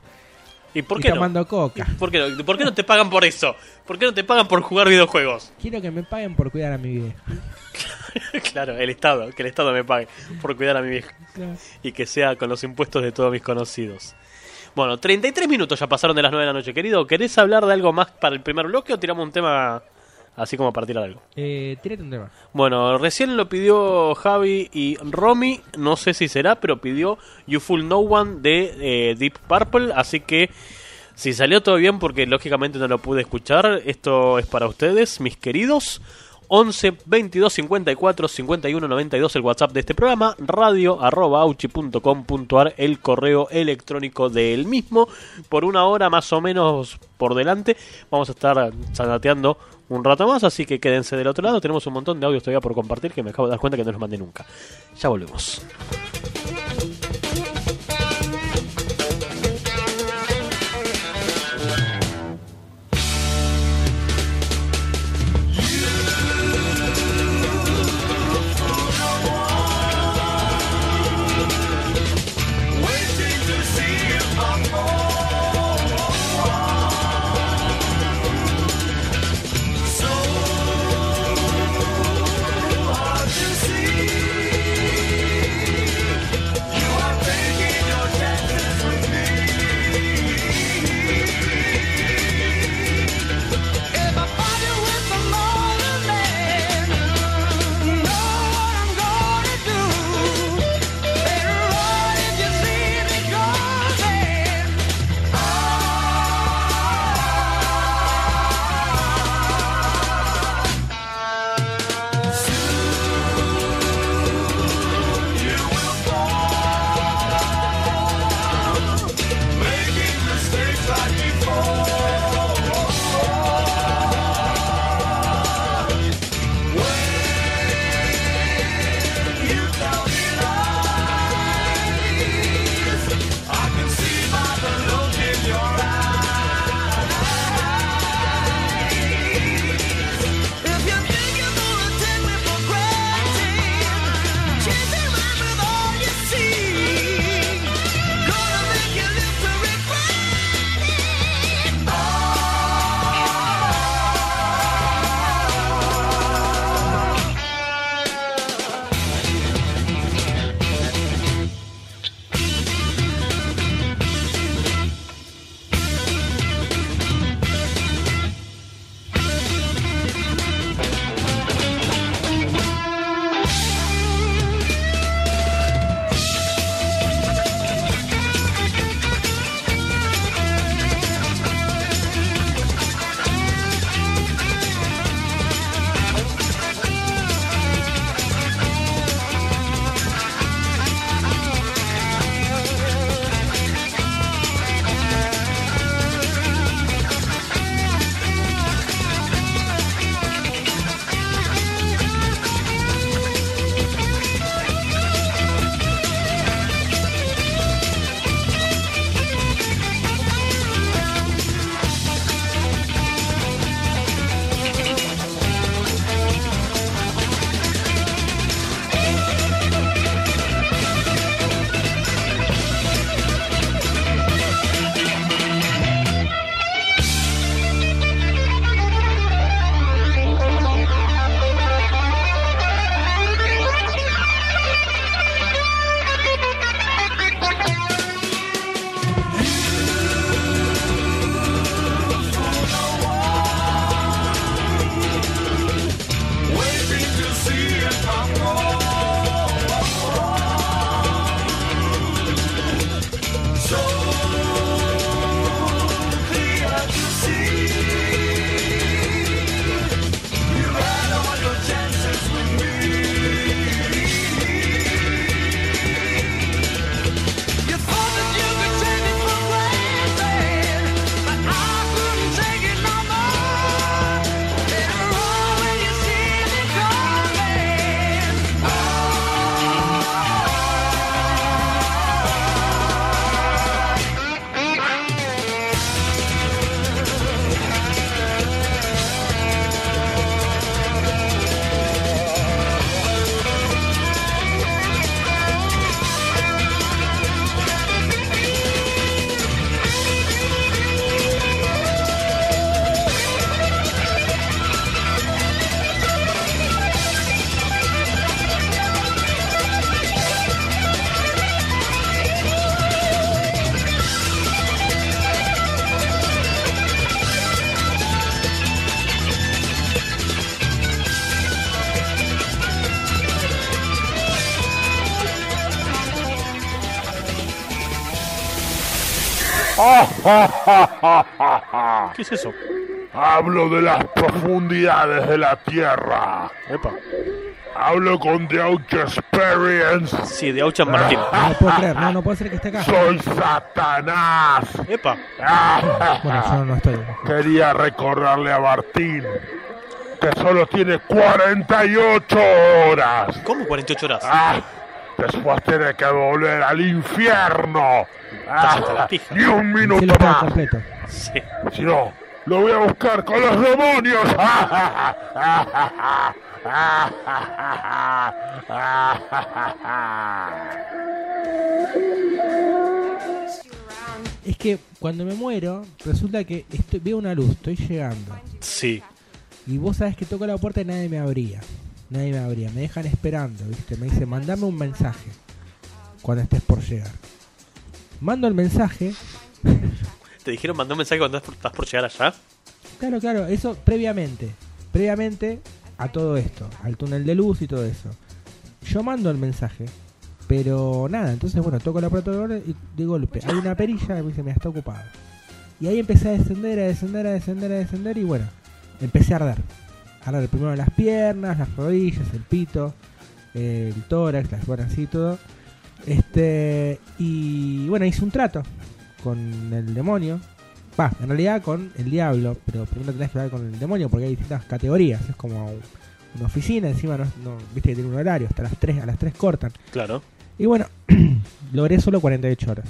¿Y por y qué no? tomando coca. ¿Por qué, no? ¿Por qué no te pagan por eso? ¿Por qué no te pagan por jugar videojuegos? Quiero que me paguen por cuidar a mi vieja. claro, el Estado, que el Estado me pague por cuidar a mi vieja y que sea con los impuestos de todos mis conocidos. Bueno, 33 minutos ya pasaron de las 9 de la noche, querido. ¿Querés hablar de algo más para el primer bloque o tiramos un tema así como para tirar algo? Eh, tírate un tema. Bueno, recién lo pidió Javi y Romy, no sé si será, pero pidió You Fool No One de eh, Deep Purple, así que si salió todo bien, porque lógicamente no lo pude escuchar, esto es para ustedes, mis queridos. 11 22 54 51 92 el WhatsApp de este programa, radio arroba el correo electrónico del mismo. Por una hora más o menos por delante vamos a estar sanateando un rato más, así que quédense del otro lado. Tenemos un montón de audios todavía por compartir que me acabo de dar cuenta que no los mandé nunca. Ya volvemos. ¿Qué es eso? Hablo de las profundidades de la tierra. Epa. Hablo con The Ouch Experience. Sí, de Auchan Martín. No puedo creer, no, no puede ser que esté acá. Soy Satanás. Epa. Bueno, yo no estoy. Quería recordarle a Martín que solo tiene 48 horas. ¿Cómo 48 horas? Ah, después tiene que volver al infierno. Hasta la Ah, pija. y un minuto más. completo. Sí. Si no, lo voy a buscar con los demonios. Es que cuando me muero, resulta que estoy, veo una luz, estoy llegando. Sí. Y vos sabés que toco la puerta y nadie me abría. Nadie me abría. Me dejan esperando, ¿viste? Me dice, mandame un mensaje cuando estés por llegar. Mando el mensaje. ¿Te dijeron mandar un mensaje cuando estás por, llegar allá? Claro, claro, eso previamente. Previamente a todo esto, al túnel de luz y todo eso. Yo mando el mensaje, pero nada, entonces bueno, toco la puerta y de golpe hay una perilla y me dice, mira, está ocupado. Y ahí empecé a descender, a descender, a descender, a descender y bueno, empecé a arder. Arder primero las piernas, las rodillas, el pito, el tórax, las bueno, así todo. Este, y bueno, hice un trato con el demonio. Va, en realidad con el diablo, pero primero tenés que hablar con el demonio porque hay distintas categorías. Es como una oficina, encima no, no- viste que tiene un horario, hasta las 3, a las 3 cortan. Claro. Y bueno, logré solo 48 horas.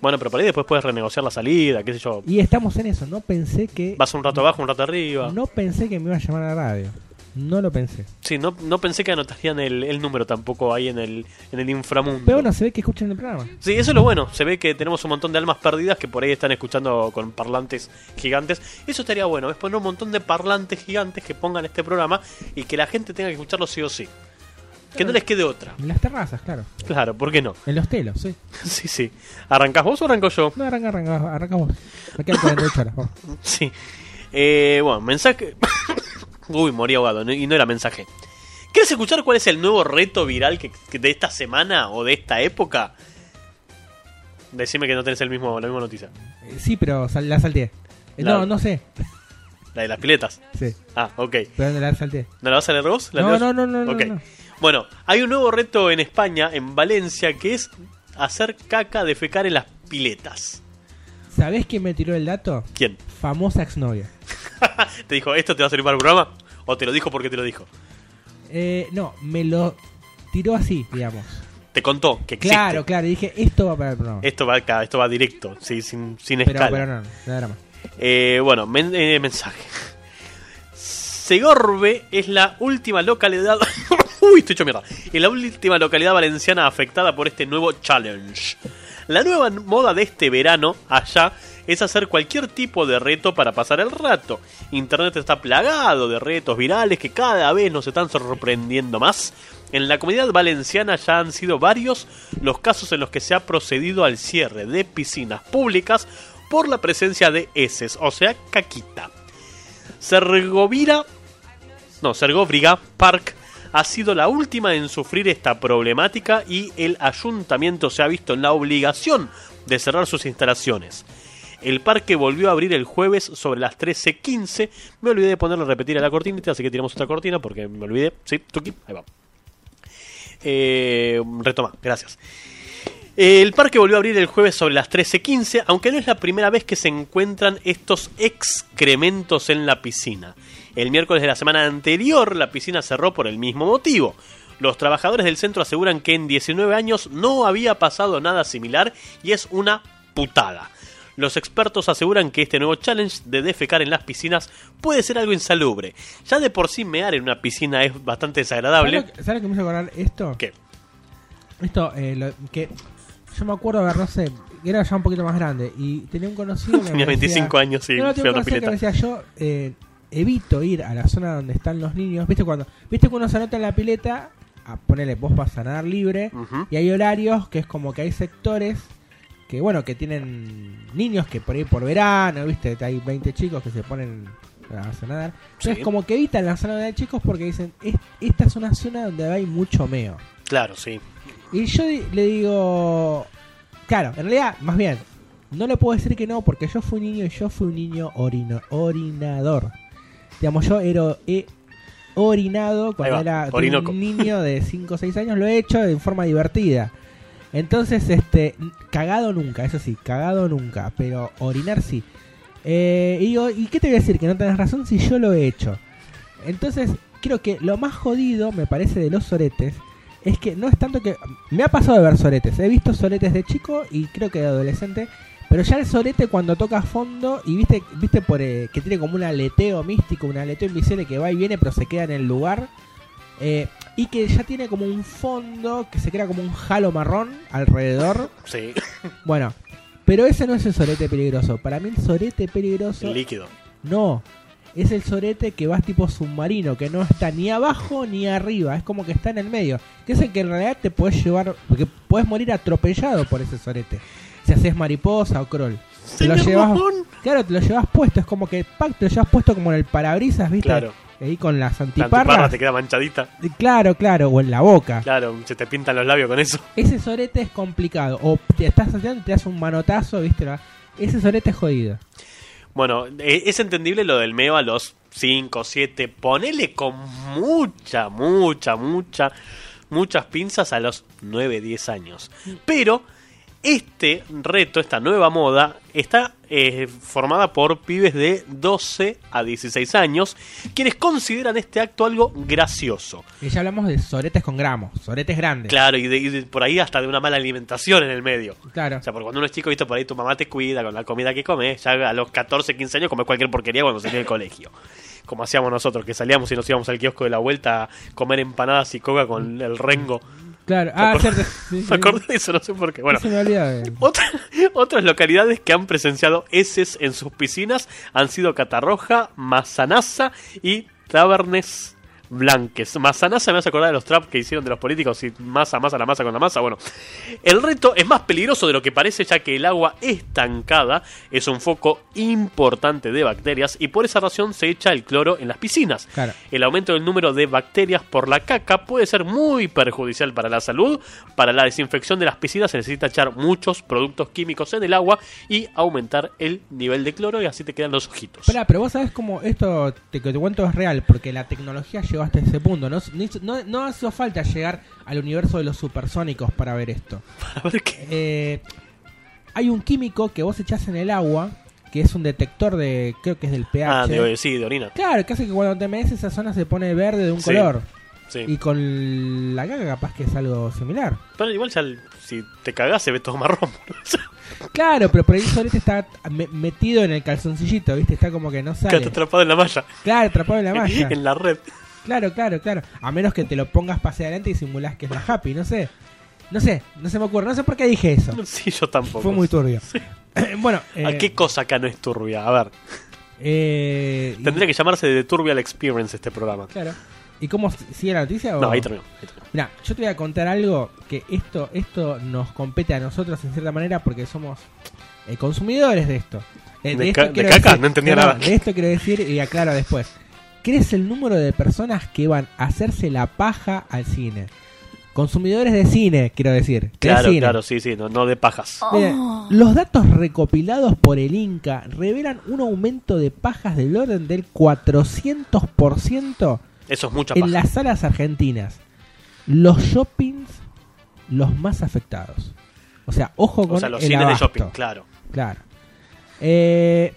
Bueno, pero por ahí después puedes renegociar la salida, qué sé yo. Y estamos en eso, no pensé que Vas un rato abajo, un rato arriba. no pensé que me iba a llamar a la radio. No lo pensé. Sí, no, no pensé que anotarían el, el número tampoco ahí en el, en el inframundo. Pero bueno, se ve que escuchan el programa. Sí, eso es lo bueno. Se ve que tenemos un montón de almas perdidas que por ahí están escuchando con parlantes gigantes. Eso estaría bueno, es poner un montón de parlantes gigantes que pongan este programa y que la gente tenga que escucharlo sí o sí. Que no les quede otra. En las terrazas, claro. Claro, ¿por qué no? En los telos, sí. Sí, sí. ¿Arrancás vos o arranco yo? No, arranca, arranca, arranca vos. Me quedan 48 horas. vamos. Sí. Eh, bueno, mensaje. Uy, morí ahogado no- y no era mensaje. ¿Quieres escuchar cuál es el nuevo reto viral que, que de esta semana o de esta época? Decime que no tenés el mismo, la misma noticia. Eh, Sí, pero sal- la salteé. Eh, La- No, no sé. La de las piletas. Sí, Ah, ok. pero la salteé. ¿No la vas a leer vos? ¿La No, no, no, no, no, Ok. no. Bueno, hay un nuevo reto en España, en Valencia, que es hacer caca de fecar en las piletas. ¿Sabés quién me tiró el dato? ¿Quién? Famosa exnovia. ¿Te dijo, esto te va a servir para el programa? ¿O te lo dijo porque te lo dijo? Eh, no, me lo tiró así, digamos. Te contó que existe. Claro, claro, y dije, esto va para el programa. Esto va acá, esto va directo, sí, sin, sin pero, escala. pero no, no, más. Eh, bueno, men- eh, mensaje. Segorbe es la última localidad. Uy, estoy hecho mierda. Es la última localidad valenciana afectada por este nuevo challenge. La nueva moda de este verano allá es hacer cualquier tipo de reto para pasar el rato. Internet está plagado de retos virales que cada vez nos están sorprendiendo más. En la comunidad valenciana ya han sido varios los casos en los que se ha procedido al cierre de piscinas públicas por la presencia de heces, o sea, caquita. Sergovira, no, Sergovriga Park ha sido la última en sufrir esta problemática y el ayuntamiento se ha visto en la obligación de cerrar sus instalaciones. El parque volvió a abrir el jueves sobre las 13.15. Me olvidé de ponerle a repetir a la cortinita, así que tiramos otra cortina porque me olvidé. Sí, Tuki, ahí va. Eh, retoma, gracias. El parque volvió a abrir el jueves sobre las 13.15, aunque no es la primera vez que se encuentran estos excrementos en la piscina. El miércoles de la semana anterior la piscina cerró por el mismo motivo. Los trabajadores del centro aseguran que en 19 años no había pasado nada similar y es una putada. Los expertos aseguran que este nuevo challenge de defecar en las piscinas puede ser algo insalubre. Ya de por sí mear en una piscina es bastante desagradable. ¿Sabes lo, que- sabes lo que me hizo acordar esto? ¿Qué? Esto, eh, lo- que yo me acuerdo, a ver, no sé, era ya un poquito más grande y tenía un conocido que Tenía me decía- 25 años y No, no, tenía un conocido que me decía yo eh, evito ir a la zona donde están los niños. ¿Viste cuando viste que uno se anota en la pileta? A ponerle, vos vas a nadar libre y hay horarios que es como que hay sectores que bueno, que tienen niños que por ahí por verano, ¿viste? Hay 20 chicos que se ponen a nadar. Entonces Sí. como que evitan la zona de chicos porque dicen, "Es- esta es una zona donde hay mucho meo. Claro, sí. Y yo le digo, claro, en realidad, más bien, no le puedo decir que no porque yo fui un niño y yo fui un niño orino, orinador. Digamos, yo era, he orinado cuando va, era orinoco. un niño de 5 o 6 años, lo he hecho de forma divertida. Entonces, este, cagado nunca, eso sí, cagado nunca, pero orinar sí. Eh, y digo, ¿y qué te voy a decir? Que no tenés razón si yo lo he hecho. Entonces, creo que lo más jodido, me parece, de los soretes, es que no es tanto que... Me ha pasado de ver soretes, he visto soretes de chico y creo que de adolescente, pero ya el sorete cuando toca fondo y viste, viste por, eh, que tiene como un aleteo místico, un aleteo invisible que va y viene pero se queda en el lugar. eh, y que ya tiene como un fondo que se crea como un jalo marrón alrededor. Sí, Bueno, pero ese no es el sorete peligroso. Para mí el sorete peligroso el líquido. no, es el sorete que va tipo submarino, que no está ni abajo ni arriba, es como que está en el medio. Que es el que en realidad te puedes llevar, porque puedes morir atropellado por ese sorete. Si haces mariposa o crawl. Te lo llevas, claro, te lo llevas puesto, es como que pac, te lo llevas puesto como en el parabrisas, ¿viste? Claro. Ahí con las La antiparra antiparras. te queda manchadita. Claro, claro, o en la boca. Claro, se te pintan los labios con eso. Ese sorete es complicado. O te estás haciendo y te das un manotazo, ¿viste? Ese sorete es jodido. Bueno, eh, es entendible lo del meo a los 5, 7. Ponele con mucha, mucha, mucha, muchas pinzas a los 9, 10 años. Pero este reto, esta nueva moda, está eh, formada por pibes de 12 a 16 años, quienes consideran este acto algo gracioso. Y ya hablamos de soretes con gramos, soretes grandes. Claro, y, de- y de- por ahí hasta de una mala alimentación en el medio. Claro. O sea, porque cuando uno es chico, viste, por ahí tu mamá te cuida con la comida que comes. Ya a los 14, 15 años comes cualquier porquería cuando salís del colegio. Como hacíamos nosotros, que salíamos y nos íbamos al kiosco de la vuelta a comer empanadas y coca con el rengo. Claro. Ah, cierto. Sí, acordé de eso, no sé por qué. Bueno, de- otra- otras localidades que han presenciado heces en sus piscinas han sido Catarroja, Mazanaza y Tabernes Blanques. Mazanaza me hace acordar de los traps que hicieron de los políticos y masa, masa, la masa con la masa. Bueno, el reto es más peligroso de lo que parece ya que el agua estancada es un foco importante de bacterias y por esa razón se echa el cloro en las piscinas. Claro. El aumento del número de bacterias por la caca puede ser muy perjudicial para la salud. Para la desinfección de las piscinas se necesita echar muchos productos químicos en el agua y aumentar el nivel de cloro y así te quedan los ojitos. Espera, pero vos sabés cómo esto te, que te cuento es real, porque la tecnología llegó hasta ese punto. No, no, no falta llegar al universo de los supersónicos para ver esto. A ver qué. Eh, hay un químico que vos echás en el agua, que es un detector de, creo que es del pH. Ah, de, sí, de orina. Claro, que hace que cuando te metes esa zona se pone verde de un Sí. color. Sí. Y con la caca capaz que es algo similar. Pero igual ya si te cagás se ve todo marrón. Claro, pero por ahí solete está me- metido en el calzoncillito, ¿viste? Está como que no sale. Quedaste atrapado en la malla. Claro, atrapado en la malla. en la red. Claro, claro, claro. A menos que te lo pongas hacia adelante y simulás que es la happy, no sé. No sé, no se me ocurre. No sé por qué dije eso. Sí, yo tampoco. Fue muy turbio. bueno, ¿A eh, qué cosa acá no es turbia? A ver, eh, y- tendría que llamarse The Turbial Experience este programa. Claro. ¿Y cómo sigue la noticia? o- No, ahí terminó. Mira, yo te voy a contar algo que esto esto nos compete a nosotros en cierta manera porque somos eh, consumidores de esto. Eh, ¿De esto ca- de caca? No entendía nada. De esto quiero decir y aclaro después. ¿Qué es el número de personas que van a hacerse la paja al cine? Consumidores de cine, quiero decir. de Claro, cine. claro, sí, sí, no, no de pajas. Mire, los datos recopilados por el Inca revelan un aumento de pajas del orden del 400% Eso es mucha en paja. las salas argentinas. Los shoppings los más afectados. O sea, ojo con O sea, los el cines de shopping, claro. Claro. Eh,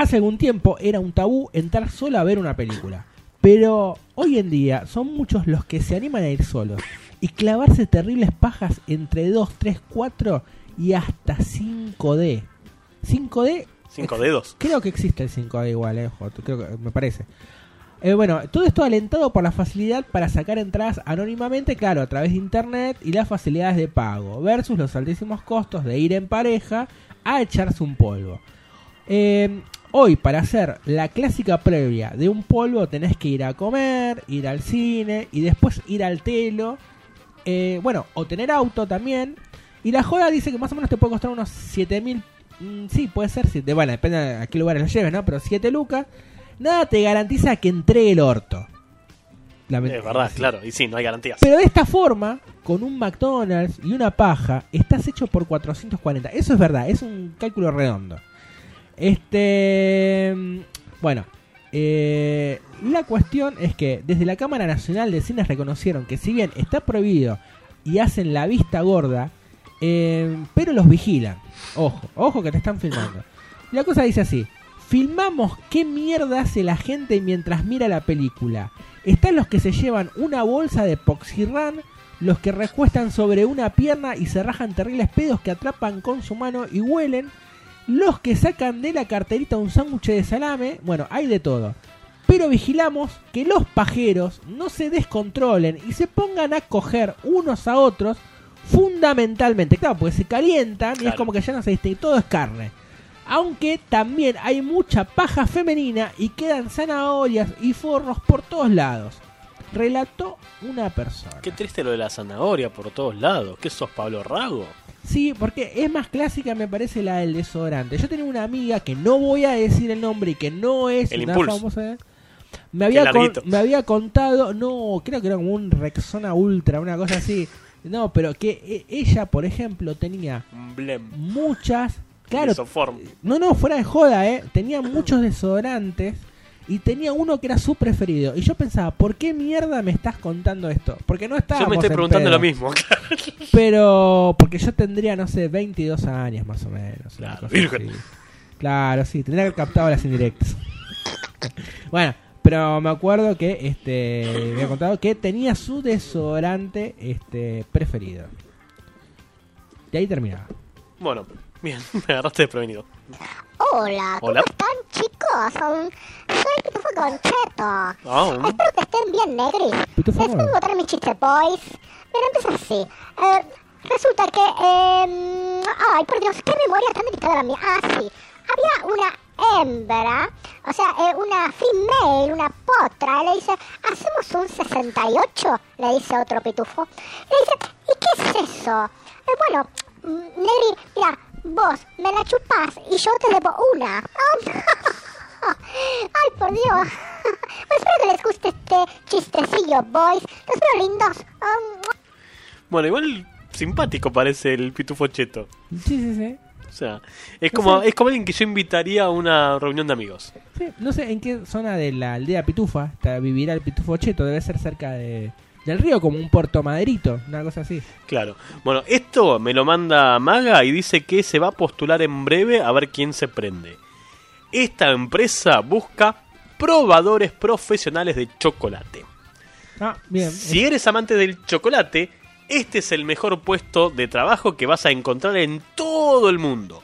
hace algún tiempo era un tabú entrar solo a ver una película. Pero hoy en día son muchos los que se animan a ir solos y clavarse terribles pajas entre 2, 3, 4 y hasta 5D. 5D, Cinco dedos. creo que existe el 5D igual, eh, creo que me parece. Eh, bueno, todo esto alentado por la facilidad para sacar entradas anónimamente, claro, a través de internet y las facilidades de pago, versus los altísimos costos de ir en pareja a echarse un polvo. Eh, hoy, para hacer la clásica previa de un polvo, tenés que ir a comer, ir al cine y después ir al telo. Eh, bueno, o tener auto también. Y la joda dice que más o menos te puede costar unos 7 mil. mm, sí, puede ser 7. Bueno, depende a qué lugares lo lleves, ¿no? Pero 7 lucas. Nada te garantiza que entregue el orto. Es verdad, sí. claro. Y sí, no hay garantías. Pero de esta forma, con un McDonald's y una paja, estás hecho por 440. Eso es verdad, es un cálculo redondo. Este. Bueno, eh, la cuestión es que desde la Cámara Nacional de Cines reconocieron que, si bien está prohibido y hacen la vista gorda, eh, pero los vigilan. Ojo, ojo que te están filmando. La cosa dice así: Filmamos qué mierda hace la gente mientras mira la película. Están los que se llevan una bolsa de Poxirran, los que recuestan sobre una pierna y se rajan terribles pedos que atrapan con su mano y huelen, los que sacan de la carterita un sándwich de salame, bueno, hay de todo. Pero vigilamos que los pajeros no se descontrolen y se pongan a coger unos a otros fundamentalmente. Claro, porque se calientan y es como que ya no se distingue, todo es carne. Aunque también hay mucha paja femenina y quedan zanahorias y forros por todos lados. Relató una persona. Qué triste lo de la zanahoria por todos lados. ¿Qué sos, Pablo Rago? Sí, porque es más clásica me parece la del desodorante. Yo tenía una amiga que no voy a decir el nombre y que no es El una famosa. Me había, con- me había contado, no, creo que era como un Rexona Ultra, una cosa así. No, pero que e- ella, por ejemplo, tenía blem. muchas, claro, Isoform. no, no, fuera de joda, ¿eh? Tenía muchos desodorantes y tenía uno que era su preferido. Y yo pensaba, ¿por qué mierda me estás contando esto? Porque no estaba. Yo me estoy preguntando lo mismo. Pero, porque yo tendría, no sé, 22 años más o menos. Claro, virgen. así. Claro, sí, tendría que haber captado las indirectas. bueno, pero me acuerdo que este me había contado que tenía su desodorante este preferido. Y ahí terminaba. bueno, bien, me agarraste desprevenido. Hola, ¿cómo Hola. están chicos? Um, soy Pitufo Concheto. Ah, un- Espero que estén bien negris. Pitufo Les voy a contar mi chiste, boys. Pero empieza así. Eh, resulta que... eh, ay, por Dios, qué memoria tan delicada la mía. Ah, sí. Había una hembra, o sea, eh, una female, una potra. Le dice, ¿hacemos un 68? Le dice otro pitufo. Le dice, ¿y qué es eso? Eh, bueno, mm, Negri, mira, vos me la chupás y yo te debo una. Ay, por Dios. Pues espero que les guste este chistecillo, boys. Los veo lindos. Um, Bueno, igual simpático parece el pitufo cheto. Sí, sí, sí. O sea, es como, sé. es como alguien que yo invitaría a una reunión de amigos. Sí, no sé en qué zona de la aldea Pitufa está, vivirá el Pitufo Cheto. Debe ser cerca de, del río, como un Puerto Maderito, una cosa así. Claro. Bueno, esto me lo manda Maga y dice que se va a postular en breve a ver quién se prende. Esta empresa busca probadores profesionales de chocolate. Ah, bien. Si eres amante del chocolate, este es el mejor puesto de trabajo que vas a encontrar en todo el mundo.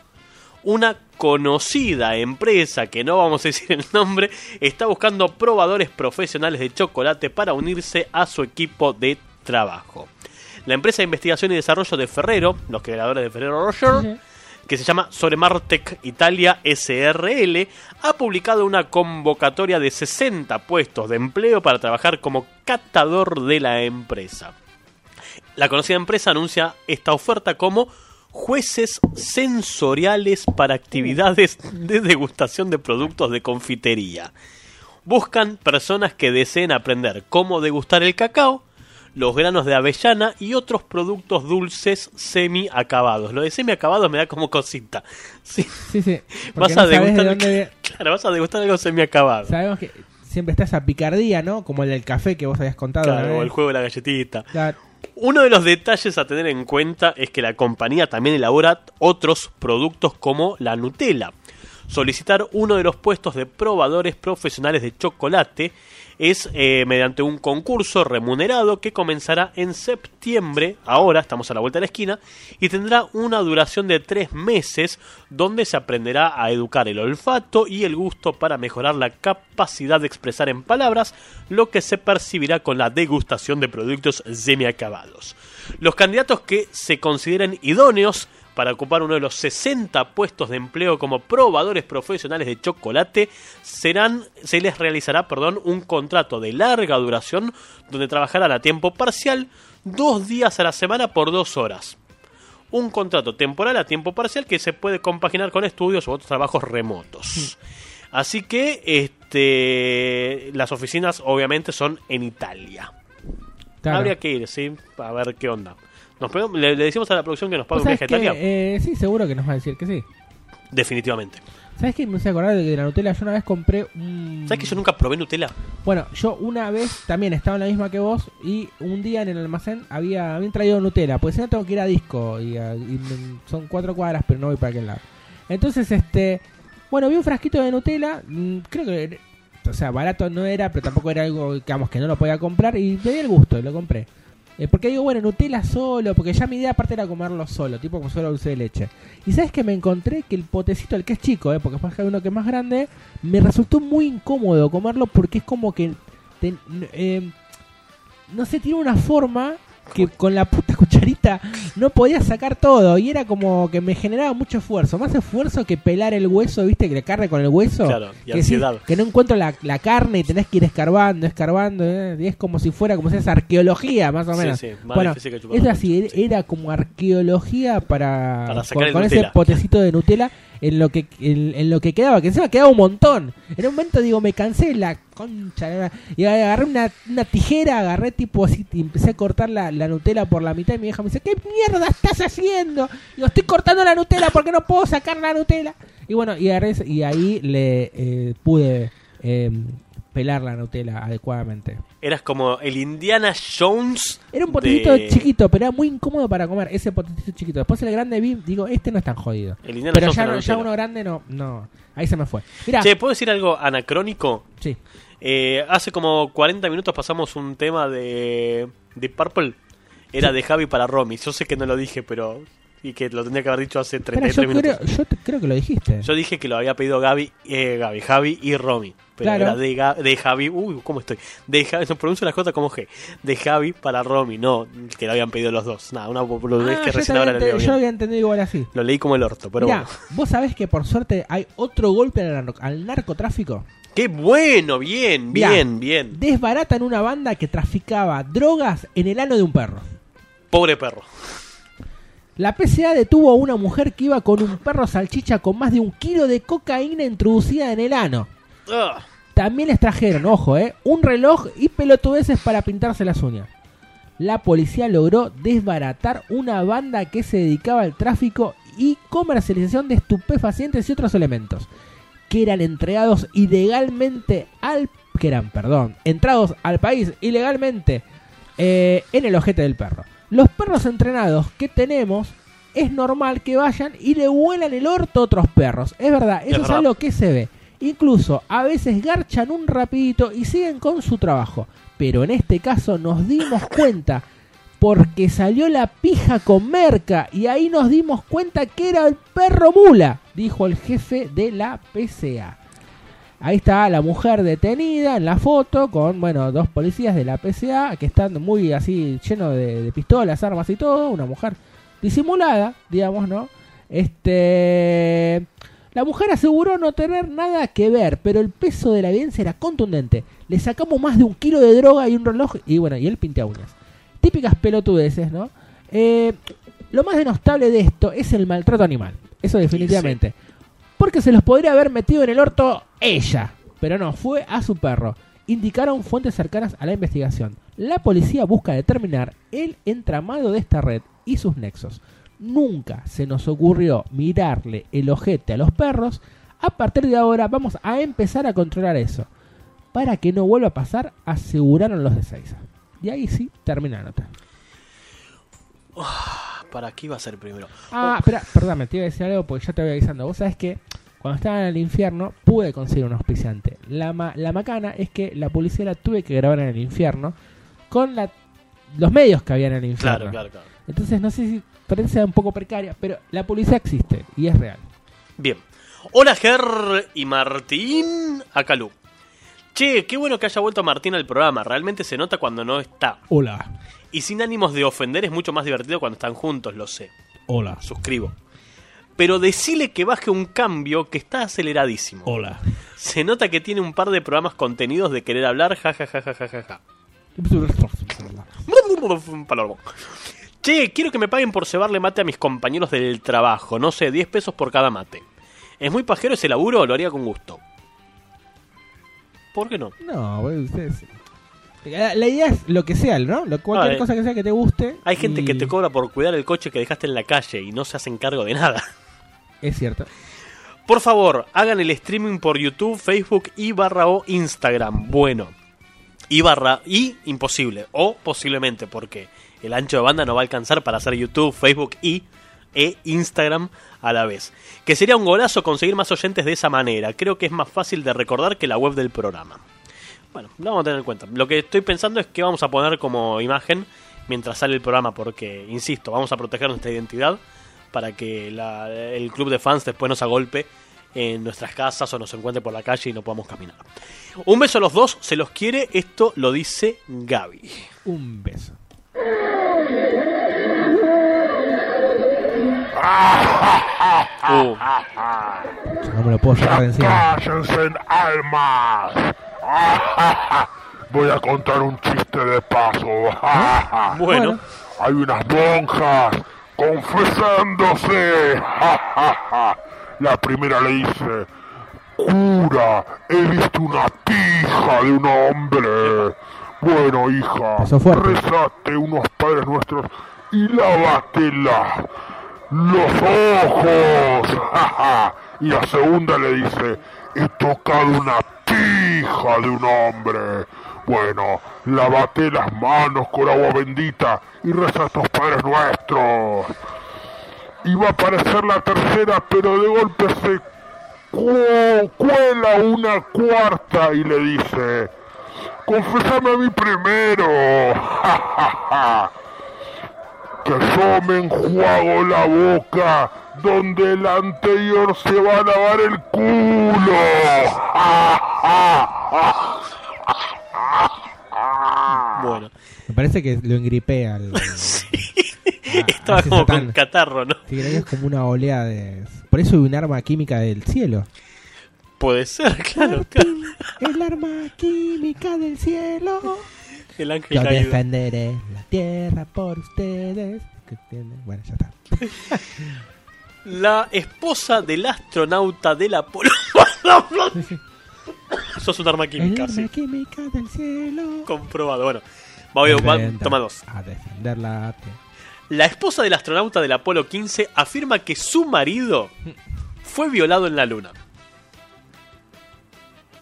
Una conocida empresa, que no vamos a decir el nombre, está buscando probadores profesionales de chocolate para unirse a su equipo de trabajo. La empresa de investigación y desarrollo de Ferrero, los creadores de Ferrero Rocher, que se llama Soremartec Italia SRL, ha publicado una convocatoria de 60 puestos de empleo para trabajar como catador de la empresa. La conocida empresa anuncia esta oferta como jueces sensoriales para actividades de degustación de productos de confitería. Buscan personas que deseen aprender cómo degustar el cacao, los granos de avellana y otros productos dulces semi acabados. Lo de semi acabados me da como cosita. Sí, Sí, sí. vas a de degustar dónde- Claro, vas a degustar algo semi acabado. Sabemos que siempre está esa picardía, ¿no? Como el del café que vos habías contado. Claro, o el juego de la galletita. Claro. Uno de los detalles a tener en cuenta es que la compañía también elabora otros productos como la Nutella. Solicitar uno de los puestos de probadores profesionales de chocolate es eh, mediante un concurso remunerado que comenzará en septiembre, ahora estamos a la vuelta de la esquina, y tendrá una duración de tres meses donde se aprenderá a educar el olfato y el gusto para mejorar la capacidad de expresar en palabras lo que se percibirá con la degustación de productos semiacabados. Los candidatos que se consideren idóneos para ocupar uno de los 60 puestos de empleo como probadores profesionales de chocolate, serán, se les realizará perdón, un contrato de larga duración donde trabajarán a tiempo parcial dos días a la semana por dos horas. Un contrato temporal a tiempo parcial que se puede compaginar con estudios u otros trabajos remotos. Así que este, las oficinas obviamente son en Italia. Claro. Habría que ir, sí, a ver qué onda. Nos le, le decimos a la producción que nos pague ¿Vos un viaje a que, Italia. eh, sí, seguro que nos va a decir que sí. Definitivamente. ¿Sabes qué? Me hice acordar de que de la Nutella yo una vez compré un... ¿Sabes que yo nunca probé Nutella? Bueno, yo una vez también estaba en la misma que vos y un día en el almacén había habían traído Nutella, pues si no tengo que ir a disco y, a- y son cuatro cuadras pero no voy para aquel lado. Entonces, este, bueno, vi un frasquito de Nutella, mm, creo que, o sea, barato no era, pero tampoco era algo, digamos, que no lo podía comprar y me di el gusto y lo compré. Eh, porque digo, bueno, Nutella solo, porque ya mi idea aparte era comerlo solo, tipo como solo dulce de leche. Y sabes que me encontré que el potecito, el que es chico, eh, porque hay uno que es más grande, me resultó muy incómodo comerlo porque es como que eh, no sé, tiene una forma que con la puta cucharita no podía sacar todo y era como que me generaba mucho esfuerzo, más esfuerzo que pelar el hueso, viste, que le carne con el hueso. Claro, y que, sí, no encuentro la, la carne y tenés que ir escarbando, escarbando, eh, y es como si fuera como si es arqueología, más o Sí, menos. sí, más bueno, difícil que chupar es así, sí. era como arqueología para, Para sacar con, el con ese potecito de Nutella en lo que en, lo que quedaba, que encima quedaba un montón. En un momento digo, me cansé la concha y agarré una, una tijera, agarré tipo así y empecé a cortar la, la Nutella por la mitad y mi vieja me dice, ¿qué mierda estás haciendo? Digo, estoy cortando la Nutella porque no puedo sacar la Nutella. Y bueno, y, agarré, y ahí le eh, pude eh, pelar la Nutella adecuadamente. Eras como el Indiana Jones. Era un potecito de- chiquito, pero era muy incómodo para comer ese potecito chiquito. Después el grande vi, digo, este no es tan jodido. El Indiana Pero Jones ya, no- uno grande no, no. Ahí se me fue. Che, ¿puedo decir algo anacrónico? sí. Eh, hace como 40 minutos pasamos un tema de, de Purple. Era de Javi para Romy. Yo sé que no lo dije, pero. Y que lo tendría que haber dicho hace Espera, 33 yo, minutos. creo, yo creo que lo dijiste. Yo dije que lo había pedido Gaby, eh, Gaby, Javi y Romy. Pero Claro. era de, Ga- de Javi. Uy, ¿cómo estoy? De Javi, no pronuncio la J como G. De Javi para Romy, no que lo habían pedido los dos. Nada, una Ah, que recién ahora leo yo lo había entendido igual así. Lo leí como el orto, pero Mira, bueno. vos sabés que por suerte hay otro golpe al, nar- al narcotráfico. ¡Qué bueno! Bien, Mirá. bien, bien. Desbaratan una banda que traficaba drogas en el ano de un perro. Pobre perro. La PCA detuvo a una mujer que iba con un perro salchicha con más de un kilo de cocaína introducida en el ano. También les trajeron, ojo, eh, un reloj y pelotudeces para pintarse las uñas. La policía logró desbaratar una banda que se dedicaba al tráfico y comercialización de estupefacientes y otros elementos que eran entregados ilegalmente al que eran, perdón, entrados al país ilegalmente eh, en el ojete del perro. Los perros entrenados que tenemos es normal que vayan y le vuelan el orto a otros perros. Es verdad, eso es, verdad. algo que se ve. Incluso a veces garchan un rapidito y siguen con su trabajo. Pero en este caso nos dimos cuenta porque salió la pija con merca y ahí nos dimos cuenta que era el perro mula, dijo el jefe de la PCA. Ahí está la mujer detenida en la foto con, bueno, dos policías de la PCA que están muy así llenos de, de pistolas, armas y todo. Una mujer disimulada, digamos, ¿no? Este. La mujer aseguró no tener nada que ver, pero el peso de la evidencia era contundente. Le sacamos más de un kilo de droga y un reloj, y bueno, y él pinta uñas. Típicas pelotudeces, ¿no? Eh, lo más denostable de esto es el maltrato animal. Eso definitivamente. Porque se los podría haber metido en el orto ella. Pero no, fue a su perro. Indicaron fuentes cercanas a la investigación. La policía busca determinar el entramado de esta red y sus nexos. Nunca se nos ocurrió mirarle el ojete a los perros. A partir de ahora vamos a empezar a controlar eso. Para que no vuelva a pasar, aseguraron los de Seiza. Y ahí sí termina la nota. ¿Para qué iba a ser primero? Ah, espera, perdóname, te iba a decir algo porque ya te voy avisando. Vos sabés que cuando estaba en el infierno pude conseguir un auspiciante. La, ma- la macana es que la publicidad la tuve que grabar en el infierno con la, los medios que había en el infierno. Claro, claro, claro. Entonces no sé si parece un poco precaria, pero la publicidad existe y es real. Bien. Hola, Ger y Martín Acalú. Che, qué bueno que haya vuelto Martín al programa. Realmente se nota cuando no está. Hola, Y sin ánimos de ofender es mucho más divertido cuando están juntos, lo sé. hola, Suscribo. Pero decile que baje un cambio que está aceleradísimo. hola. Se nota que tiene un par de programas contenidos de querer hablar, ja ja ja ja ja ja, ja. Palormo. Che, quiero que me paguen por cebarle mate a mis compañeros del trabajo. No sé, 10 pesos por cada mate. ¿Es muy pajero ese laburo? Lo haría con gusto. ¿Por qué no? No, ustedes... La, la idea es lo que sea, ¿no? Lo, cualquier cosa que sea que te guste. Hay gente y- que te cobra por cuidar el coche que dejaste en la calle y no se hacen cargo de nada. Es cierto. Por favor, hagan el streaming por YouTube, Facebook y barra o Instagram. Bueno, y barra y imposible, o posiblemente, porque el ancho de banda no va a alcanzar para hacer YouTube, Facebook y e Instagram a la vez. Que sería un golazo conseguir más oyentes de esa manera. Creo que es más fácil de recordar que la web del programa. Bueno, lo vamos a tener en cuenta. Lo que estoy pensando es que vamos a poner como imagen mientras sale el programa, porque, insisto, vamos a proteger nuestra identidad para que la- el club de fans después nos agolpe en nuestras casas o nos encuentre por la calle y no podamos caminar. Un beso a los dos, se los quiere, esto lo dice Gaby. Un beso. Uh, no me lo puedo sacar encima. ¡Cállense, almas! Voy a contar un chiste de paso. bueno, Hay unas monjas confesándose. La primera le dice, cura, he visto una pija de un hombre. Bueno, hija, rezate unos padres nuestros y lávatela los ojos. y la segunda le dice, he tocado una pija de un hombre. Bueno, lavate las manos con agua bendita y reza a tus padres nuestros. Iba a aparecer la tercera, pero de golpe se cu- cuela una cuarta y le dice, confesame a mí primero. que yo me enjuago la boca donde el anterior se va a lavar el culo. bueno. Me parece que lo engripé al. Estaba ese como con catarro, ¿no? Sí, es como una oleada de. Por eso hay un arma química del cielo. Puede ser, claro. claro. El arma química del cielo. El ángel Yo caído. defenderé la tierra por ustedes. Bueno, ya está. La esposa del astronauta del Apolo. Sí. Sos un arma El química, arma sí. química del cielo. Comprobado. Bueno, Defenda toma dos. A defender la. La esposa del astronauta del Apolo 15 afirma que su marido fue violado en la luna.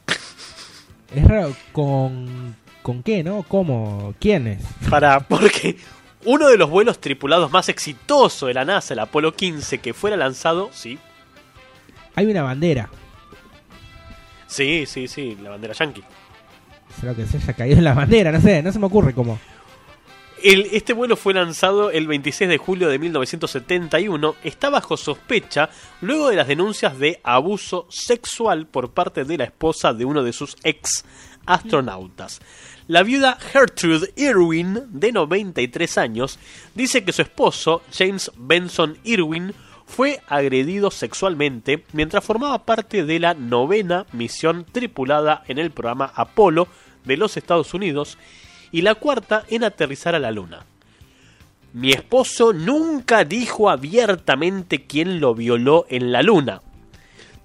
Es raro. ¿Con, ¿Con qué, no? ¿Cómo? ¿Quiénes? Para, porque uno de los vuelos tripulados más exitosos de la NASA, el Apolo 15, que fuera lanzado, sí, Hay una bandera. Sí, sí, sí, la bandera yankee. Será que se haya caído en la bandera, no sé, no se me ocurre cómo. El- este vuelo fue lanzado el 26 de julio de 1971. Está bajo sospecha luego de las denuncias de abuso sexual por parte de la esposa de uno de sus ex astronautas. La viuda Gertrude Irwin, de 93 años, dice que su esposo, James Benson Irwin, fue agredido sexualmente mientras formaba parte de la novena misión tripulada en el programa Apolo de los Estados Unidos y la cuarta en aterrizar a la Luna. Mi esposo nunca dijo abiertamente quién lo violó en la Luna,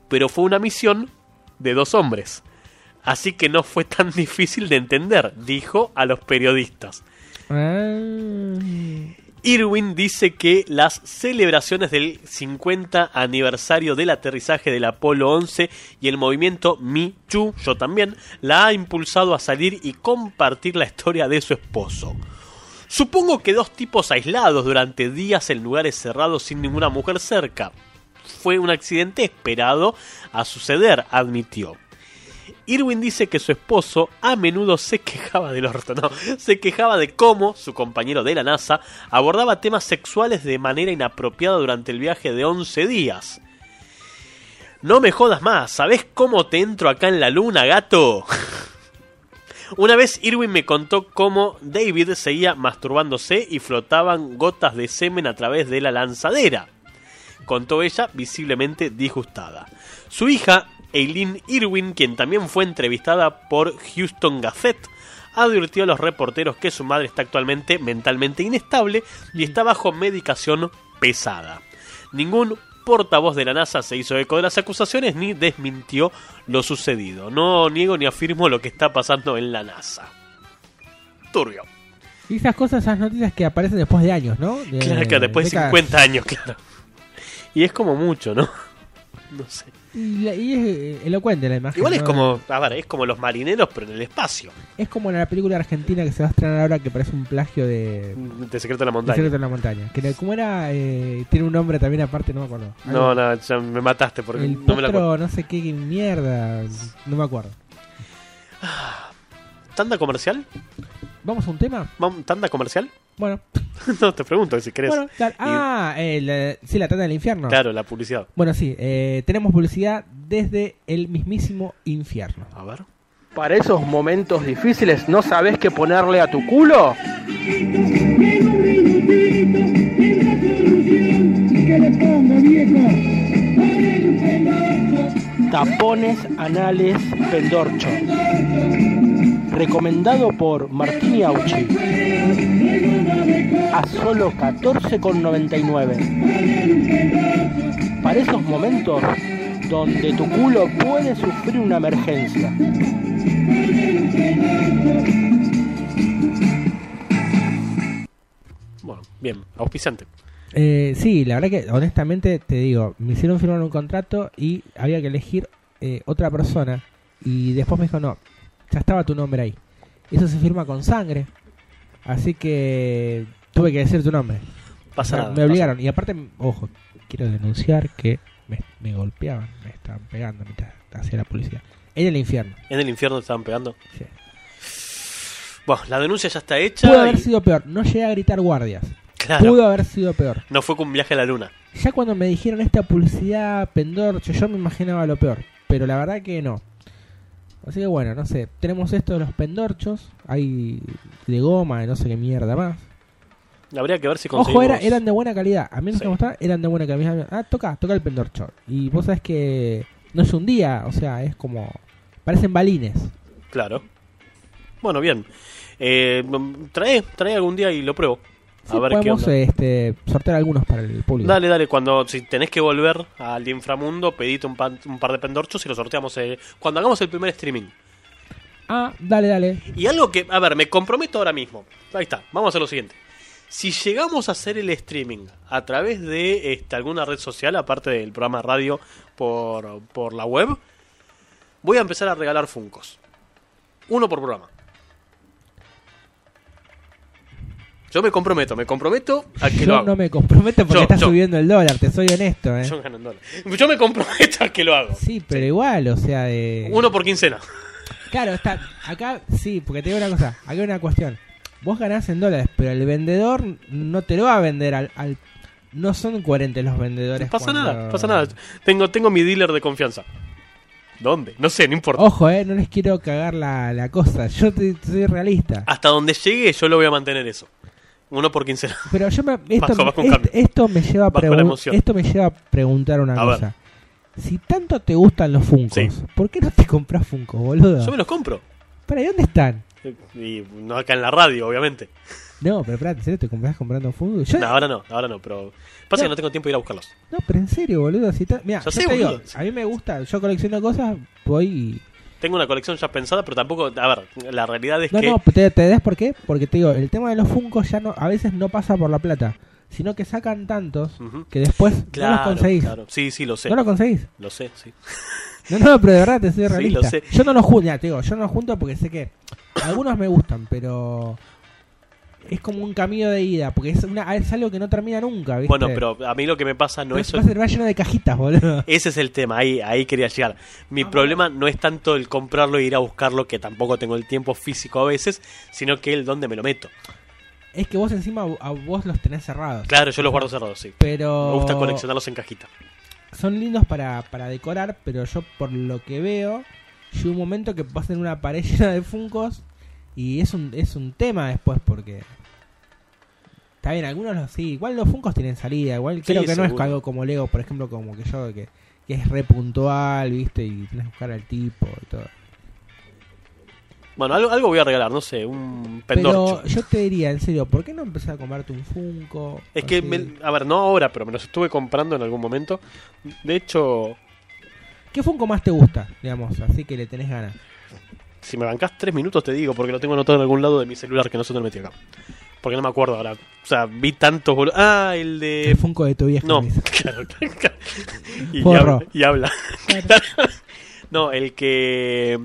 pero fue una misión de dos hombres. Así que no fue tan difícil de entender, dijo a los periodistas. Ah, Irwin dice que las celebraciones del 50 aniversario del aterrizaje del Apolo 11 y el movimiento Me Too, yo también, la ha impulsado a salir y compartir la historia de su esposo. Supongo que dos tipos aislados durante días en lugares cerrados sin ninguna mujer cerca. Fue un accidente esperado a suceder, admitió. Irwin dice que su esposo a menudo se quejaba del orto, no, se quejaba de cómo su compañero de la NASA abordaba temas sexuales de manera inapropiada durante el viaje de 11 días. No me jodas más, ¿sabes cómo te entro acá en la luna, gato? Una vez Irwin me contó cómo David seguía masturbándose y flotaban gotas de semen a través de la lanzadera contó ella, visiblemente disgustada. Su hija, Eileen Irwin, quien también fue entrevistada por Houston Gazette, advirtió a los reporteros que su madre está actualmente mentalmente inestable y está bajo medicación pesada. Ningún portavoz de la NASA se hizo eco de las acusaciones ni desmintió lo sucedido. No niego ni afirmo lo que está pasando en la NASA. turbio. Y esas cosas, esas noticias que aparecen después de años, ¿no? De- Claro, que después de décadas. 50 años, claro. Y es como mucho, ¿no? No sé. Y, y es eh, elocuente la imagen. Igual es ¿no? como, a ver, es como los marineros, pero en el espacio. Es como la película argentina que se va a estrenar ahora que parece un plagio de. De secreto de la de montaña. Secreto en la montaña. Que, ¿Cómo era? Eh, tiene un nombre también aparte, no me acuerdo. No, Algo- no, ya me mataste porque El no me la acuerdo. no sé qué, mierda. No me acuerdo. ¿Tanda comercial? ¿Vamos a un tema? ¿Vam- ¿Tanda comercial? Bueno, no, te pregunto si querés. bueno claro. Ah, eh, la- sí, la tanda del infierno. Claro, la publicidad. Bueno, sí, eh, tenemos publicidad desde el mismísimo infierno. A ver. Para esos momentos difíciles, ¿no sabes qué ponerle a tu culo? Tapones anales Pendorcho. Recomendado por Martini Auchi. A solo 14,99. Para esos momentos donde tu culo puede sufrir una emergencia. Bueno, bien, auspiciante. Eh, sí, la verdad que honestamente te digo, me hicieron firmar un contrato y había que elegir eh, otra persona y después me dijo, no, ya estaba tu nombre ahí. Eso se firma con sangre, así que tuve que decir tu nombre. Pasa nada. me obligaron y aparte, ojo, quiero denunciar que me, me golpeaban, me estaban pegando mientras hacía la policía. En el infierno. En el infierno te estaban pegando. Sí. Bueno, la denuncia ya está hecha. Pudo haber sido peor, no llegué a gritar guardias. Claro, Pudo haber sido peor. no fue con un viaje a la luna. Ya cuando me dijeron esta publicidad pendorcho, yo me imaginaba lo peor. Pero la verdad que no. Así que bueno, no sé. Tenemos esto de los pendorchos. Hay de goma, de no sé qué mierda más. Habría que ver si conseguimos... Ojo, era, eran de buena calidad. A mí los Sí. me gustaban eran de buena calidad. Ah, toca, toca el pendorcho. Y vos sabés que no es un día, o sea, es como... Parecen balines. Claro. Bueno, bien. Eh, trae, trae algún día y lo pruebo. A Sí, qué onda. este, sortear algunos para el público. Dale, dale, cuando si tenés que volver al inframundo, pedite un, pan- un par de pendorchos y los sorteamos eh, cuando hagamos el primer streaming. Ah, dale, dale. Y algo que, a ver, me comprometo ahora mismo. Ahí está, vamos a hacer lo siguiente. Si llegamos a hacer el streaming a través de este, alguna red social, aparte del programa de radio por, por la web, voy a empezar a regalar Funcos. Uno por programa. Yo me comprometo, me comprometo a que lo hago. no me comprometo porque Yo, está yo. subiendo el dólar, te soy honesto, eh. Yo gano en dólares. Yo me comprometo a que lo hago. Sí, pero igual, o sea, de... Uno por quincena. Claro, está acá, sí, porque te digo una cosa, acá hay una cuestión. Vos ganás en dólares, pero el vendedor no te lo va a vender al... al- no son coherentes los vendedores. No pasa cuando- nada, pasa nada. Tengo, tengo mi dealer de confianza. ¿Dónde? No sé, no importa. Ojo, eh, no les quiero cagar la, la cosa. Yo te- soy realista. Hasta donde llegue, yo lo voy a mantener eso. Uno por quincena. Pero yo me, esto, Bajo, bajo un est- cambio. esto me lleva a esto me lleva a preguntar una A ver. cosa. Si tanto te gustan los Funkos, Sí. ¿por qué no te compras Funkos, boludo? Yo me los compro. ¿Para dónde están? Y no acá en la radio, obviamente. No, pero espérate, ¿en serio te compras comprando Funkos? Yo, No, ahora no, ahora no, pero. Pasa No. que no tengo tiempo de ir a buscarlos. No, pero en serio, boludo. Si ta- Mira, Ya yo sé, te digo, boludo. a mí me gusta, yo colecciono cosas, voy y... Tengo una colección ya pensada, pero tampoco. A ver, la realidad es No, que. no, te, te das por qué? Porque te digo, el tema de los Funkos ya no, a veces no pasa por la plata, sino que sacan tantos que después Claro, no los conseguís. claro. Sí, sí, lo sé. No los conseguís. Lo sé, sí. No, no, pero de verdad te soy Sí, realista. lo sé. Yo no los junto, ya, te digo, yo no los junto porque sé que algunos me gustan, pero es como un camino de ida, porque es, una, es algo que no termina nunca, ¿viste? Bueno, pero a mí lo que me pasa no Pero es. va a ser va lleno de cajitas, boludo. Ese es el tema, ahí, ahí quería llegar. Mi problema no es tanto el comprarlo e ir a buscarlo, que tampoco tengo el tiempo físico a veces, sino que el dónde me lo meto. Es que vos encima a vos los tenés cerrados. Claro, yo los guardo cerrados, sí. Pero Me gusta coleccionarlos en cajita. son lindos para, para decorar, pero yo por lo que veo, llega un momento que pasan una pared llena de funcos y es un, es un tema después porque... Está bien, algunos los sí, igual los funcos tienen salida, igual creo que no es algo como Lego, por ejemplo, como que yo, que, que es re puntual, viste, y tienes que buscar al tipo y todo. Bueno, algo, algo voy a regalar, no sé, un pendorcho. Pero yo te diría, en serio, ¿por qué no empezar a comprarte un funko? Es que, me- a ver, no ahora, pero me los estuve comprando en algún momento. De hecho, ¿Qué funko más te gusta, digamos, así que le tenés ganas? Si me bancás tres minutos te digo, porque lo tengo anotado en algún lado de mi celular que no sé dónde metí acá. Porque no me acuerdo ahora. O sea, vi tantos bolu- Ah, el de... El Funko de tu vieja. No, claro, claro. Y, y habla, y habla. Claro. No, el que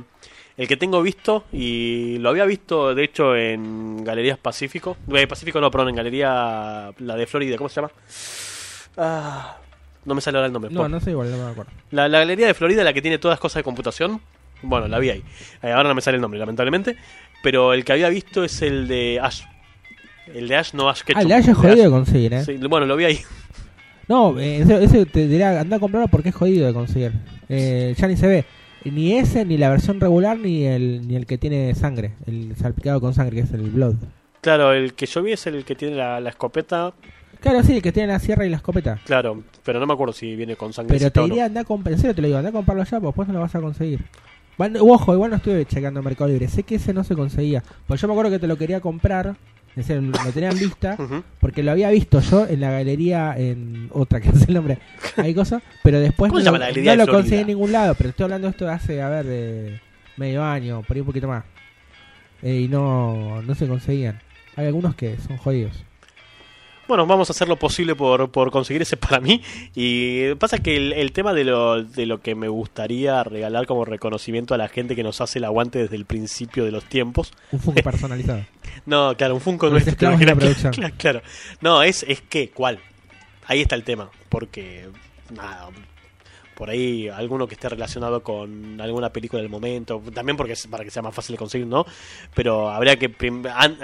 el que tengo visto y lo había visto de hecho en Galerías Pacífico, eh, Pacífico no, perdón, en Galería la de Florida, ¿cómo se llama? Ah, no me sale ahora el nombre. No, Por- no sé igual, no me acuerdo. La, la Galería de Florida, la que tiene todas cosas de computación. Bueno, la vi ahí. Eh, ahora no me sale el nombre, lamentablemente. Pero el que había visto es el de Ash. El de Ash, no Ash Ketchum. Ah, haya de jodido Ash. de conseguir, ¿eh? Sí, bueno, lo vi ahí. No, eh, ese, ese te diría, anda a comprarlo porque es jodido de conseguir. Eh, ya ni se ve. Ni ese, ni la versión regular, ni el, ni el que tiene sangre. El salpicado con sangre, que es el Blood. Claro, el que yo vi es el que tiene la, la escopeta. Claro, sí, el que tiene la sierra y la escopeta. Claro, pero no me acuerdo si viene con sangre. Pero te diría, anda a comprar, en serio te lo digo, anda a comprarlo ya, porque después no lo vas a conseguir. Igual- Ojo, igual no estuve chequeando Mercado Libre. Sé que ese no se conseguía. Pues yo me acuerdo que te lo quería comprar. En serio, lo tenía en vista. Porque lo había visto yo en la galería, en otra que no sé el nombre. Hay cosas. Pero después ¿Cómo no, no lo conseguí en ningún lado. Pero estoy hablando de esto de hace, a ver, de medio año, por ahí un poquito más. Eh, y no, no se conseguían. Hay algunos que son jodidos. Bueno, vamos a hacer lo posible por, por conseguir ese para mí. Y pasa que el, el tema de lo, de lo que me gustaría regalar como reconocimiento a la gente que nos hace el aguante desde el principio de los tiempos. Un Funko personalizado. No, claro, un Funko nuestro. la producción. Claro, claro. No, es, es que, ¿cuál? Ahí está el tema. Porque, nada, por ahí alguno que esté relacionado con alguna película del momento. También porque es para que sea más fácil de conseguir, ¿no? Pero habría que,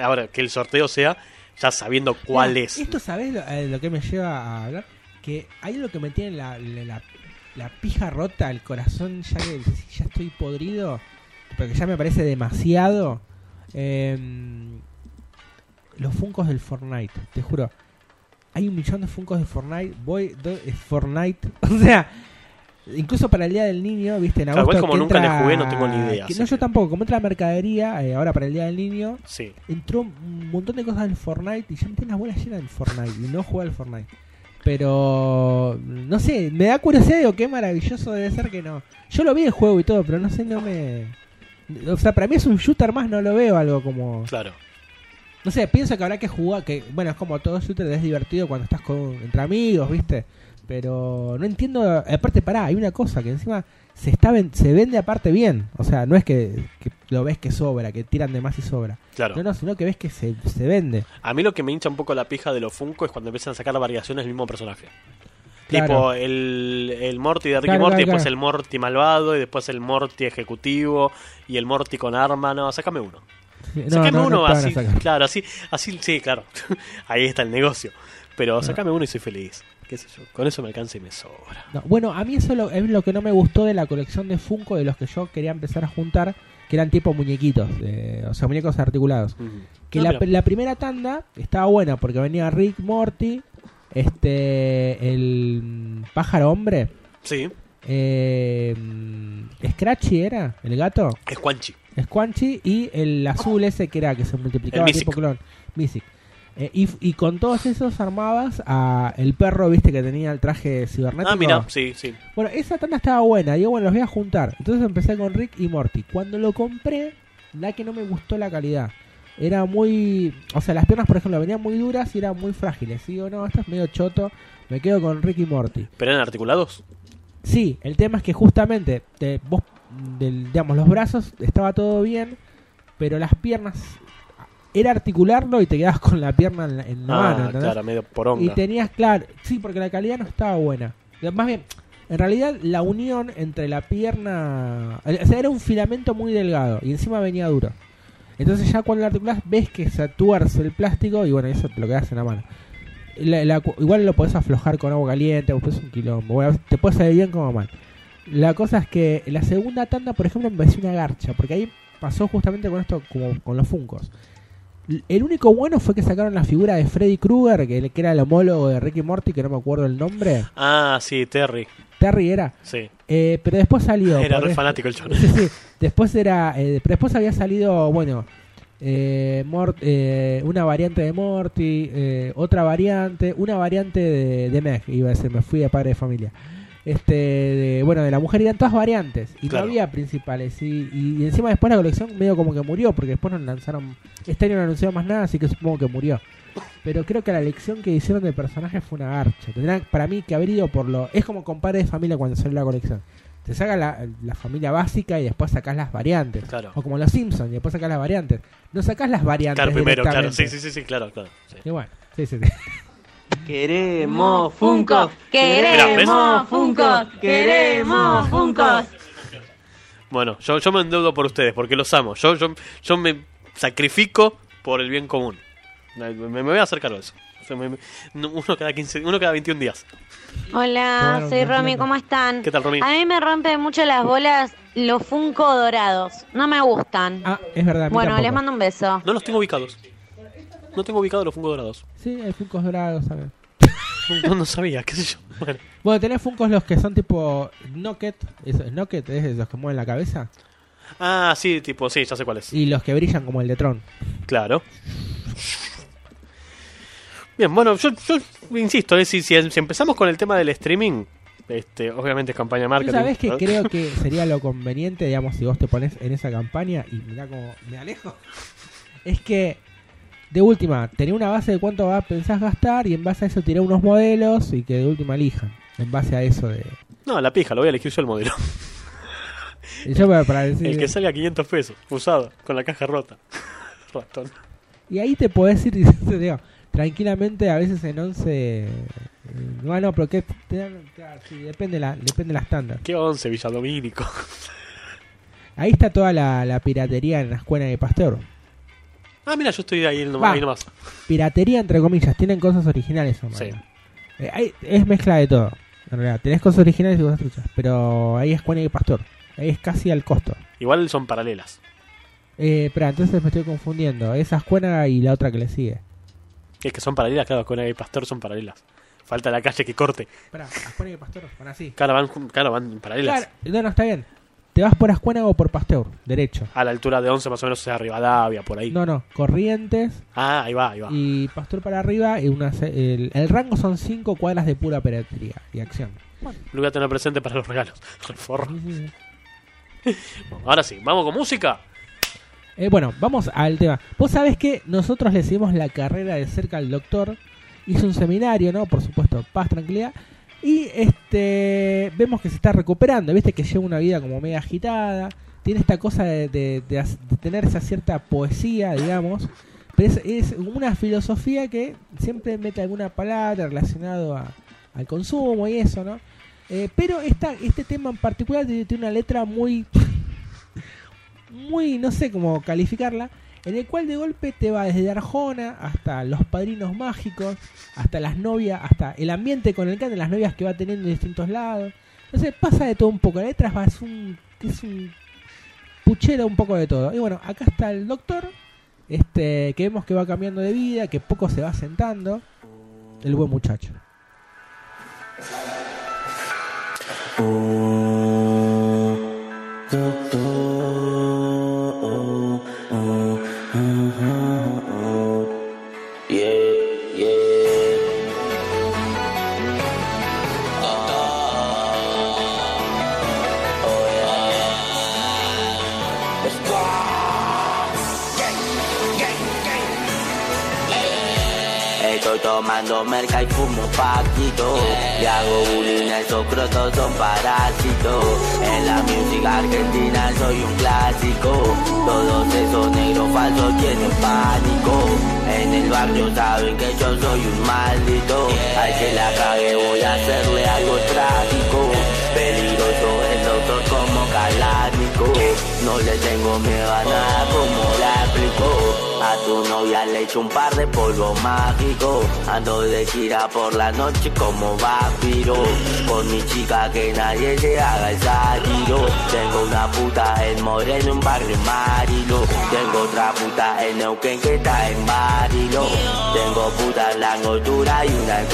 ahora, que el sorteo sea ya sabiendo cuál Mira, es. Esto, ¿sabes lo, eh, lo que me lleva a hablar? Que hay lo que me tiene la, la, pija rota, el corazón, ya que ya estoy podrido, porque ya me parece demasiado. Em, los funcos del Fortnite, te juro. Hay un millón de funcos de Fortnite. Voy, do- es Fortnite. O sea, incluso para el Día del Niño, viste, en Claro, agosto. igual como que nunca le entra- jugué, no tengo ni idea, que- no, yo tampoco. Como entra la mercadería, eh, ahora para el Día del Niño, Sí. entró un montón de cosas del Fortnite y ya me tiene las bolas llenas del Fortnite y no juega al Fortnite. Pero no sé, me da curiosidad, digo, qué maravilloso debe ser que no. Yo lo vi el juego y todo, pero no sé, no me. O sea, para mí es un shooter más, no lo veo algo como. Claro. No sé, pienso que habrá que jugar, que bueno, es como todo shooter, es divertido cuando estás con entre amigos, ¿viste? Pero no entiendo, aparte pará, hay una cosa que encima se está ven- se vende aparte bien, o sea, no es que, que lo ves que sobra, que tiran de más y sobra. Claro. No, no, sino que ves que se, se vende. A mí lo que me hincha un poco la pija de los Funko es cuando empiezan a sacar variaciones del mismo personaje. Claro. Tipo el, el Morty de Ricky Claro, Morty, claro, después el Morty malvado, y después el Morty ejecutivo, y el Morty con arma. No, sácame uno. Sí, no, Sácame no, no uno así. Claro, así, así, sí, claro. Ahí está el negocio. Pero sácame uno y soy feliz. ¿Qué sé yo? Con eso me alcanza y me sobra. No, bueno, a mí eso lo- es lo que no me gustó de la colección de Funko de los que yo quería empezar a juntar, que eran tipo muñequitos, eh, o sea, muñecos articulados. Que la, primera tanda estaba buena porque venía Rick Morty, este, el pájaro hombre, Sí, eh, Scratchy era, el gato, es Quanchi. Squanchy y el azul ese que era que se multiplicaba El tipo clon, Mythic. Eh, y, y con todos esos armabas a el perro, viste, que tenía el traje cibernético. Ah, mira, sí, sí. Bueno, esa tanda estaba buena. Y yo, bueno, los voy a juntar. Entonces empecé con Rick y Morty. Cuando lo compré, la que no me gustó la calidad. Era muy. O sea, las piernas, por ejemplo, venían muy duras y eran muy frágiles. Y digo, no, esto es medio choto. Me quedo con Rick y Morty. ¿Pero eran articulados? Sí, el tema es que justamente te- vos, del, digamos, los brazos estaba todo bien, pero las piernas era articularlo y te quedabas con la pierna en la, en la mano, Ah, ¿entendés? claro, medio poronga. Y tenías, claro, sí, porque la calidad no estaba buena. Más bien, en realidad la unión entre la pierna, o sea, era un filamento muy delgado y encima venía duro. Entonces ya cuando lo articulas ves que se tuerce el plástico y bueno, eso te lo quedas en la mano. La- la igual lo podés aflojar con agua caliente, después un quilombo. Bueno, te puede salir bien como mal. La cosa es que la segunda tanda, por ejemplo, me pareció una garcha, porque ahí pasó justamente con esto, como con los funcos. El único bueno fue que sacaron la figura de Freddy Krueger, que, que era el homólogo de Ricky Morty, que no me acuerdo el nombre. Ah, sí, Terry. Terry era. Sí. Eh, pero después salió. Era re fanático el chon. Sí, sí. Después era. eh, pero después había salido, bueno. eh, Mort- eh, una variante de Morty, eh, otra variante, una variante de, de Meg, iba a decir, me fui de padre de familia. Este de, bueno de la mujer eran todas variantes y Claro. no había principales y, y encima después la colección medio como que murió porque después no lanzaron este año no anunciaron más nada así que supongo que murió pero creo que la elección que hicieron de personajes fue una garcha tendrán para mí que haber ido por lo es como con Padre de familia cuando salió la colección te saca la, la familia básica y después sacás las variantes Claro. o como los Simpsons y después sacás las variantes no sacás las variantes Claro, primero, claro. Sí, sí, sí, claro, claro. sí. y bueno sí sí, sí. Queremos Funko, queremos Funko, queremos Funkos. Bueno, yo, yo me endeudo por ustedes porque los amo. Yo, yo, yo me sacrifico por el bien común. Me, me voy a hacer cargo de eso. O sea, me- me- no, uno cada 15, uno cada 21 días. Hola, Bueno, soy Romy. ¿cómo están? ¿Qué tal, Romy? A mí me rompen mucho las bolas los Funko dorados. No me gustan. ah es verdad bueno, tampoco. les mando un beso. No los tengo ubicados. No tengo ubicados los fungos dorados. sí hay Funkos dorados también No, no sabía, qué sé yo. Bueno. Bueno, tenés Funkos los que son tipo Knocket, Knocket es los que mueven la cabeza, Ah, sí, tipo, sí, ya sé cuál es. y los que brillan como el de Tron. Claro. Bien, bueno, yo, yo insisto, es si, si, empezamos con el tema del streaming, este, obviamente es campaña de ¿Tú marketing. sabés que creo que sería lo conveniente, digamos, si vos te pones en esa campaña y mirá cómo me alejo? Es que, de última, tener una base de cuánto va, pensás gastar y en base a eso tirar unos modelos y que de última elijan. En base a eso de... No, la pija, lo voy a elegir yo el modelo. Y yo para, para decir... El que salga a 500 pesos, usado, con la caja rota. Ratón. Y ahí te podés ir diciendo, digo, tranquilamente a veces en 11... eh, No, pero que te dan- sí, depende la, depende la estándar. ¿Qué 11, Villadomínico? Ahí está toda la, la piratería en la escuela de Pasteur. Ah, mira, yo estoy ahí nomás. Va. Ahí nomás. Piratería entre comillas, tienen cosas originales. en Sí. Eh, hay- es mezcla de todo. En realidad, tenés cosas originales y cosas truchas. Pero ahí es Escuela y Pastor. Ahí es casi al costo. Igual son paralelas. Eh, espera, entonces me estoy confundiendo. Esa escuela y la otra que le sigue. Es que son paralelas, claro, con el pastor son paralelas. Falta la calle que corte. Espera, Escuela y Pastor, van así. Claro, van, jun- claro, van paralelas. Claro, no, no, está bien. Te vas por Ascuena o por Pasteur, derecho. A la altura de 11 más o menos es Rivadavia, por ahí. No, no, Corrientes Ah, ahí va, ahí va. y Pastor para arriba. Y una, el, el rango son 5 cuadras de pura piratería y acción. Lo voy a tener presente para los regalos. Reforro. Sí, sí, sí. Bueno, ahora sí, vamos con música. Eh, bueno, vamos al tema. Vos sabés que nosotros le seguimos la carrera de cerca al doctor. Hizo un seminario, ¿no? Por supuesto, paz, tranquilidad. Y este vemos que se está recuperando. Viste que lleva una vida como media agitada. Tiene esta cosa de, de- de tener esa cierta poesía, digamos. Pero es, una filosofía que siempre mete alguna palabra relacionado a- al consumo y eso, ¿no? Eh, pero esta, este tema en particular tiene una letra muy muy, no sé cómo calificarla, en el cual de golpe te va desde Arjona hasta los padrinos mágicos, hasta las novias, hasta el ambiente con el que las novias que va teniendo en distintos lados. Entonces pasa de todo un poco, la letra es un, es un puchero un poco de todo. Y bueno, acá está el doctor, este, que vemos que va cambiando de vida, que poco se va sentando, el buen muchacho. Estoy tomando merca y fumo paquito. Y hago bullying, esos crotos son parásitos. En la música argentina soy un clásico. Todos esos negros falsos tienen pánico. En el barrio saben que yo soy un maldito. Al que la cague voy a hacerle algo trágico. Peligroso el doctor como calánico No le tengo miedo a nada como la explico a tu novia le echo un par de polvo mágico. Ando de gira por la noche como vampiro. Con mi chica que nadie se haga el sátiro. Tengo una puta en Moreno, un barrio en Marilo. Tengo otra puta en Neuquén que está en Barilo Tengo puta en la Angostura y una en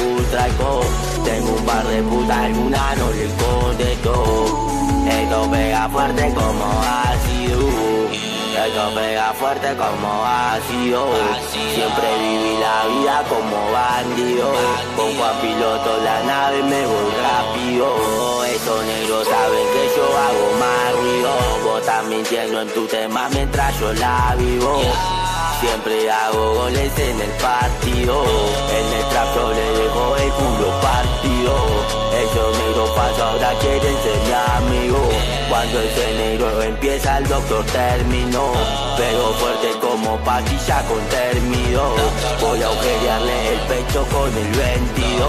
Tengo un par de putas en una no le contesto Esto pega fuerte como ácido Eso pega fuerte como ácido. Siempre viví la vida como bandido. Con Juan Piloto la nave me voy rápido. Esos negros saben que yo hago más ruido. Vos estás mintiendo en tu tema mientras yo la vivo. Siempre hago goles en el partido. En el trap yo le dejo el culo partido. Esos negros pasos ahora quieren ser mi amigo. Cuando ese negro empieza el doctor terminó. Pero fuerte como patilla con término. Voy a agujerearle el pecho con el 22.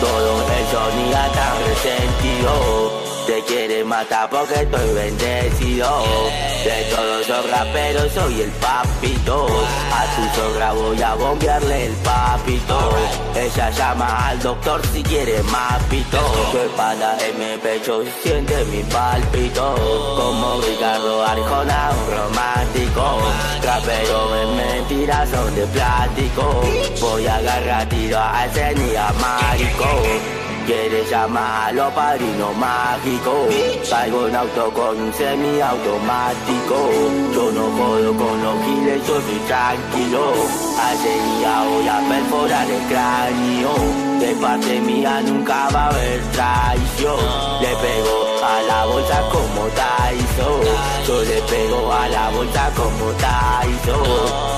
Todo el sonido tan resentido. Te quiere matar porque estoy bendecido. De todos los raperos soy el papito. A tu sogra voy a bombearle el papito. Ella llama al doctor si quiere más pito. Su espada en mi pecho siente mi palpito. Como Ricardo Arjona, un romántico. Rapero en mentiras son de plástico. Voy a agarrar tiro a ese mágico. Quieres llamarlo padrino mágico. Traigo un auto con un semiautomático. Yo no jodo con los giles, yo soy tranquilo. Hace día voy a perforar el cráneo. De parte mía nunca va a haber traición. Le pego a la bolsa como Tyson. Yo le pego a la bolsa como Tyson.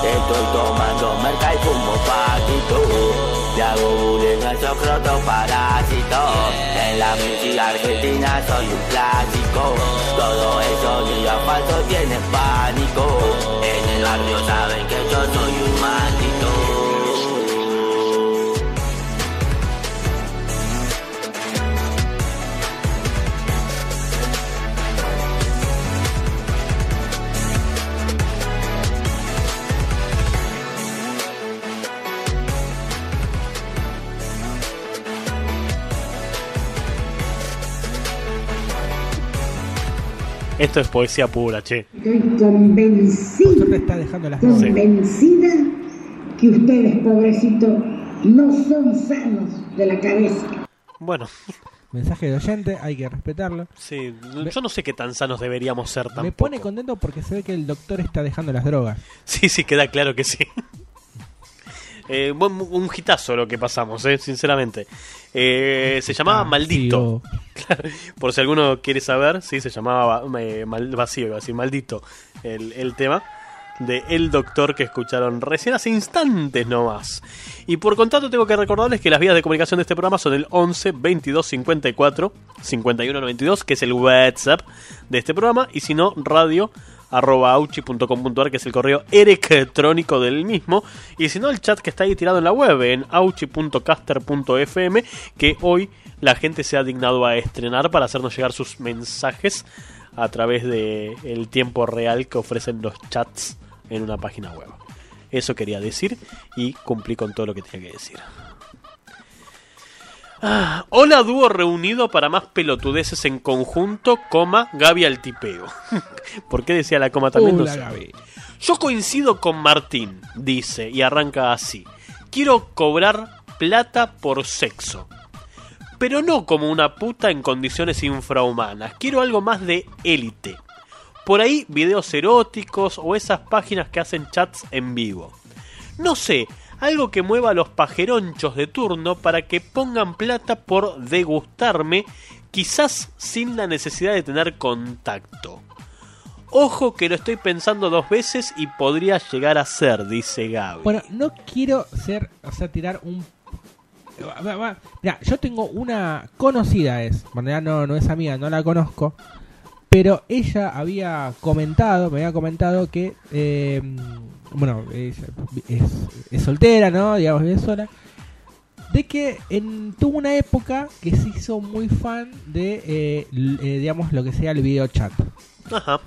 Estoy tomando merca y fumo paquito a esos crotos parásitos En la música argentina soy un clásico. Todo eso niños falsos tienen pánico. En el barrio saben que yo soy un maldito Esto es poesía pura, che. Estoy convencida, Doctor te está dejando las drogas. convencida que ustedes, pobrecitos, no son sanos de la cabeza. Bueno, Mensaje de oyente, hay que respetarlo. sí, yo no sé qué tan sanos deberíamos ser tampoco. Me pone contento porque se ve que el doctor está dejando las drogas. Sí, sí, queda claro que sí. Eh, un hitazo lo que pasamos, eh, sinceramente. Eh, se llamaba Ah, Maldito. sí, Por si alguno quiere saber, sí, se llamaba eh, mal- Vacío, iba a decir Maldito, el, el tema de El Doctor que escucharon recién hace instantes nomás. Y por contrato tengo que recordarles que las vías de comunicación de este programa son el 11 22 54 51 92, que es el WhatsApp de este programa, y si no, radio auchi.com.ar que es el correo electrónico del mismo y si no el chat que está ahí tirado en la web en auchi.caster.fm que hoy la gente se ha dignado a estrenar para hacernos llegar sus mensajes a través de el tiempo real que ofrecen los chats en una página web. Eso quería decir y cumplí con todo lo que tenía que decir. Ah, hola dúo reunido para más pelotudeces en conjunto, coma, Gaby al tipeo. ¿Por qué decía la coma también? No sé. Gaby. Yo coincido con Martín, dice, y arranca así. Quiero cobrar plata por sexo. Pero no como una puta en condiciones infrahumanas. Quiero algo más de élite. Por ahí videos eróticos o esas páginas que hacen chats en vivo. No sé, algo que mueva a los pajeronchos de turno para que pongan plata por degustarme, quizás sin la necesidad de tener contacto. Ojo que lo estoy pensando dos veces y podría llegar a ser, dice Gaby. Bueno, no quiero ser, o sea, tirar un... Mira, yo tengo una conocida es, bueno, no, no es amiga, no la conozco, pero ella había comentado, me había comentado que, eh, bueno, es, es soltera, ¿no? Digamos, vive sola, de que en, tuvo una época que se hizo muy fan de, eh, eh, digamos, lo que sea el video chat. Ajá.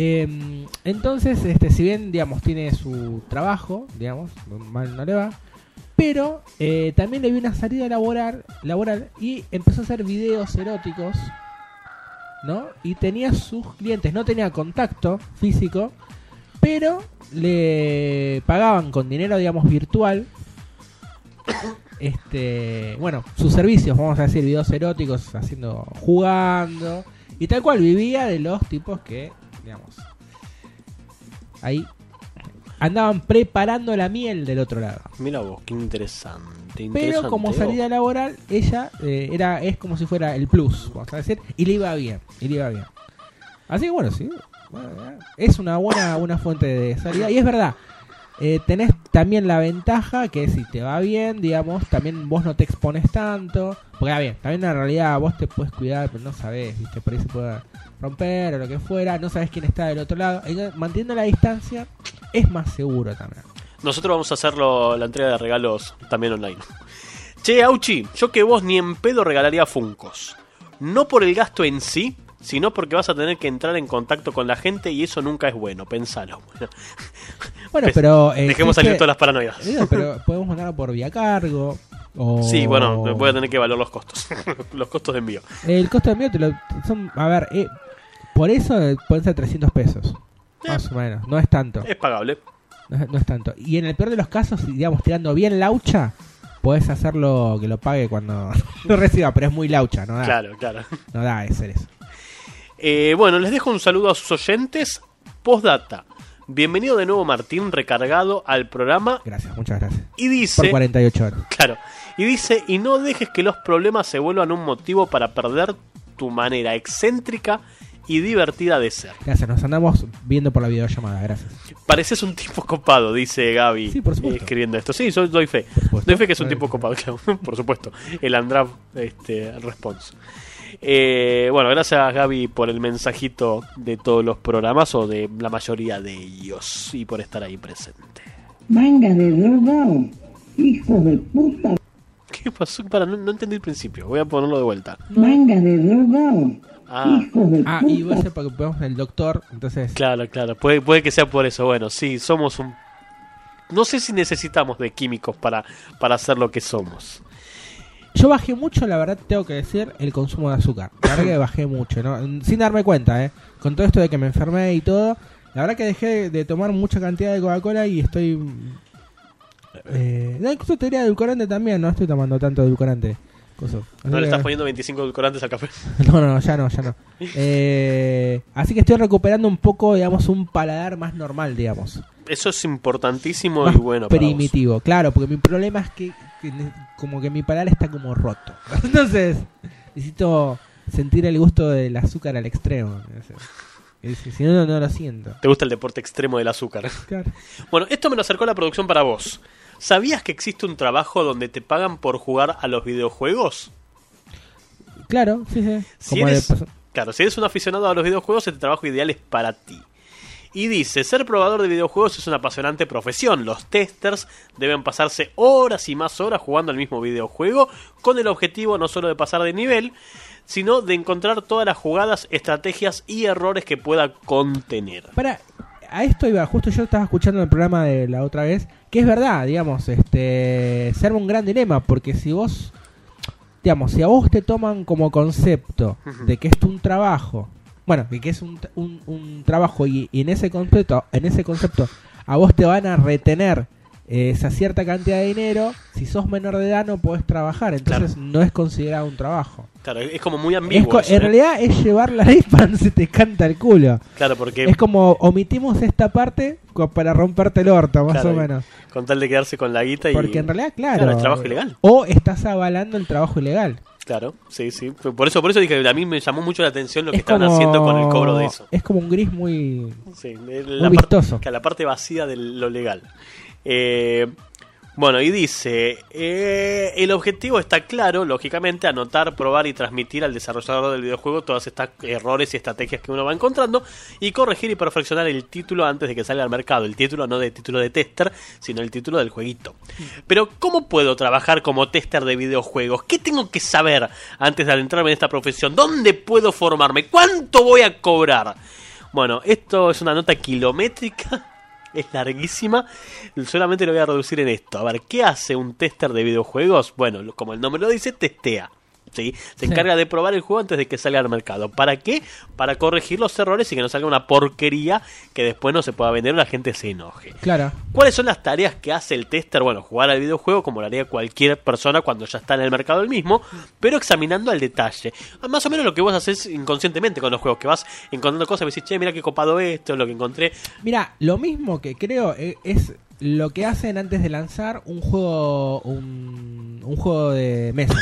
Eh, entonces, este, si bien, digamos, tiene su trabajo, digamos, mal no le va, pero eh, también le vio una salida laboral, laboral y empezó a hacer videos eróticos, ¿no? Y tenía sus clientes, no tenía contacto físico, pero le pagaban con dinero, digamos, virtual. Este, bueno, sus servicios, vamos a decir, videos eróticos, haciendo, jugando, y tal cual vivía de los tipos que, digamos, ahí andaban preparando la miel del otro lado. Mira vos, qué interesante. Pero interesante, como oh. salida laboral, ella eh, era es como si fuera el plus, vamos a decir, y le iba bien, y le iba bien. Así que bueno, sí, es una buena una fuente de salida. Y es verdad, eh, tenés también la ventaja que si te va bien, digamos, también vos no te expones tanto. Porque bien, también en realidad vos te puedes cuidar, pero no sabés, ¿viste? Por ahí se puede romper o lo que fuera, no sabés quién está del otro lado. Entonces, Manteniendo la distancia es más seguro también. Nosotros vamos a hacerlo la entrega de regalos también online. Che, Auchi, yo que vos ni en pedo regalaría Funcos. No por el gasto en sí, sino porque vas a tener que entrar en contacto con la gente y eso nunca es bueno, pensalo. Bueno, Bueno, Pues, pero... eh, dejemos salir todas las paranoias. Eh, pero podemos mandarlo por vía cargo. O... Sí, bueno, voy a tener que evaluar los costos. los costos de envío. El costo de envío te lo, son, a ver, eh, por eso eh, pueden ser 300 pesos. Más o menos, no es tanto. Es pagable. No, es- no es tanto. Y en el peor de los casos, digamos, tirando bien laucha, podés hacerlo que lo pague cuando lo reciba, pero es muy laucha, no da. Claro, claro. No da de ser eso. Eh, bueno, les dejo un saludo a sus oyentes. Postdata. Bienvenido de nuevo Martín, recargado al programa. Gracias, muchas gracias. Y dice... Por 48 horas. Claro. Y dice, y no dejes que los problemas se vuelvan un motivo para perder tu manera excéntrica y divertida de ser. Gracias, nos andamos viendo por la videollamada, gracias. Pareces un tipo copado, dice Gaby. Sí, por supuesto. escribiendo esto. Sí, soy, doy fe. Doy fe que es un tipo copado, claro. por supuesto. El Andrav este, response. Eh, bueno, gracias Gaby por el mensajito de todos los programas o de la mayoría de ellos y por estar ahí presente. Manga de drogado. Hijos de puta. ¿Qué pasó? Para, no, no entendí el principio. Voy a ponerlo de vuelta. Manga de drogado. Ah, Hijos de Ah, puta. y va a ser porque vemos el doctor, entonces... Claro, claro. Puede, puede que sea por eso. Bueno, sí, somos un... No sé si necesitamos de químicos para, para ser lo que somos. Yo bajé mucho, la verdad, tengo que decir, el consumo de azúcar. La verdad que bajé mucho, ¿no? Sin darme cuenta, ¿eh? Con todo esto de que me enfermé y todo, la verdad que dejé de tomar mucha cantidad de Coca-Cola y estoy... Eh, no, incluso te diría edulcorante también, no estoy tomando tanto edulcorante. Coso. No le que- estás poniendo 25 edulcorantes al café. No, no, ya no, ya no. Eh, así que estoy recuperando un poco, digamos, un paladar más normal, digamos. Eso es importantísimo más y bueno para vos. primitivo, claro, porque mi problema es que, como que mi paladar está como roto. Entonces, necesito sentir el gusto del azúcar al extremo. Si no, no, lo siento. Te gusta el deporte extremo del azúcar. Claro. Bueno, esto me lo acercó la producción para vos. ¿Sabías que existe un trabajo donde te pagan por jugar a los videojuegos? Claro, sí, sí. Si de eres, claro, si eres un aficionado a los videojuegos, este trabajo ideal es para ti. Y dice, ser probador de videojuegos es una apasionante profesión. Los testers deben pasarse horas y más horas jugando al mismo videojuego con el objetivo no solo de pasar de nivel, sino de encontrar todas las jugadas, estrategias y errores que pueda contener. Para, a esto iba, justo yo estaba escuchando el programa de la otra vez, que es verdad, digamos, este, se arma un gran dilema, porque si vos, digamos, si a vos te toman como concepto de que es un trabajo, bueno, de que es un, un, un trabajo y, y en ese concepto, en ese concepto, a vos te van a retener eh, esa cierta cantidad de dinero, si sos menor de edad no podés trabajar, entonces no es considerado un trabajo. Claro, es como muy Es ambiguo. co- eso, en ¿eh? realidad es llevar la ley para se te canta el culo. Claro, porque Es como omitimos esta parte para romperte el orto, más Claro, o menos. con tal de quedarse con la guita y... Porque en realidad, claro. Claro, el trabajo ilegal. O estás avalando el trabajo ilegal. Claro, sí, sí. Por eso, por eso dije, a mí me llamó mucho la atención lo que es estaban como- haciendo con el cobro de eso. Es como un gris muy. Sí, Muy la, vistoso. parte, que la parte vacía de lo legal. Eh, bueno, y dice, eh, el objetivo está claro, lógicamente, anotar, probar y transmitir al desarrollador del videojuego todos estos errores y estrategias que uno va encontrando y corregir y perfeccionar el título antes de que salga al mercado. El título no de título de tester, sino el título del jueguito. Pero, ¿cómo puedo trabajar como tester de videojuegos? ¿Qué tengo que saber antes de adentrarme en esta profesión? ¿Dónde puedo formarme? ¿Cuánto voy a cobrar? Bueno, esto es una nota kilométrica, es larguísima, solamente lo voy a reducir en esto. A ver, ¿qué hace un tester de videojuegos? Bueno, como el nombre lo dice, testea. ¿Sí? Se encarga de probar el juego antes de que salga al mercado. ¿Para qué? Para corregir los errores y que no salga una porquería que después no se pueda vender o la gente se enoje. Claro. ¿Cuáles son las tareas que hace el tester? Bueno, jugar al videojuego como lo haría cualquier persona cuando ya está en el mercado el mismo, pero examinando al detalle. Más o menos lo que vos haces inconscientemente con los juegos, que vas encontrando cosas y decís, che, mira qué copado esto, es lo que encontré. Mira, lo mismo que creo eh, es lo que hacen antes de lanzar un juego un, un juego de mesa.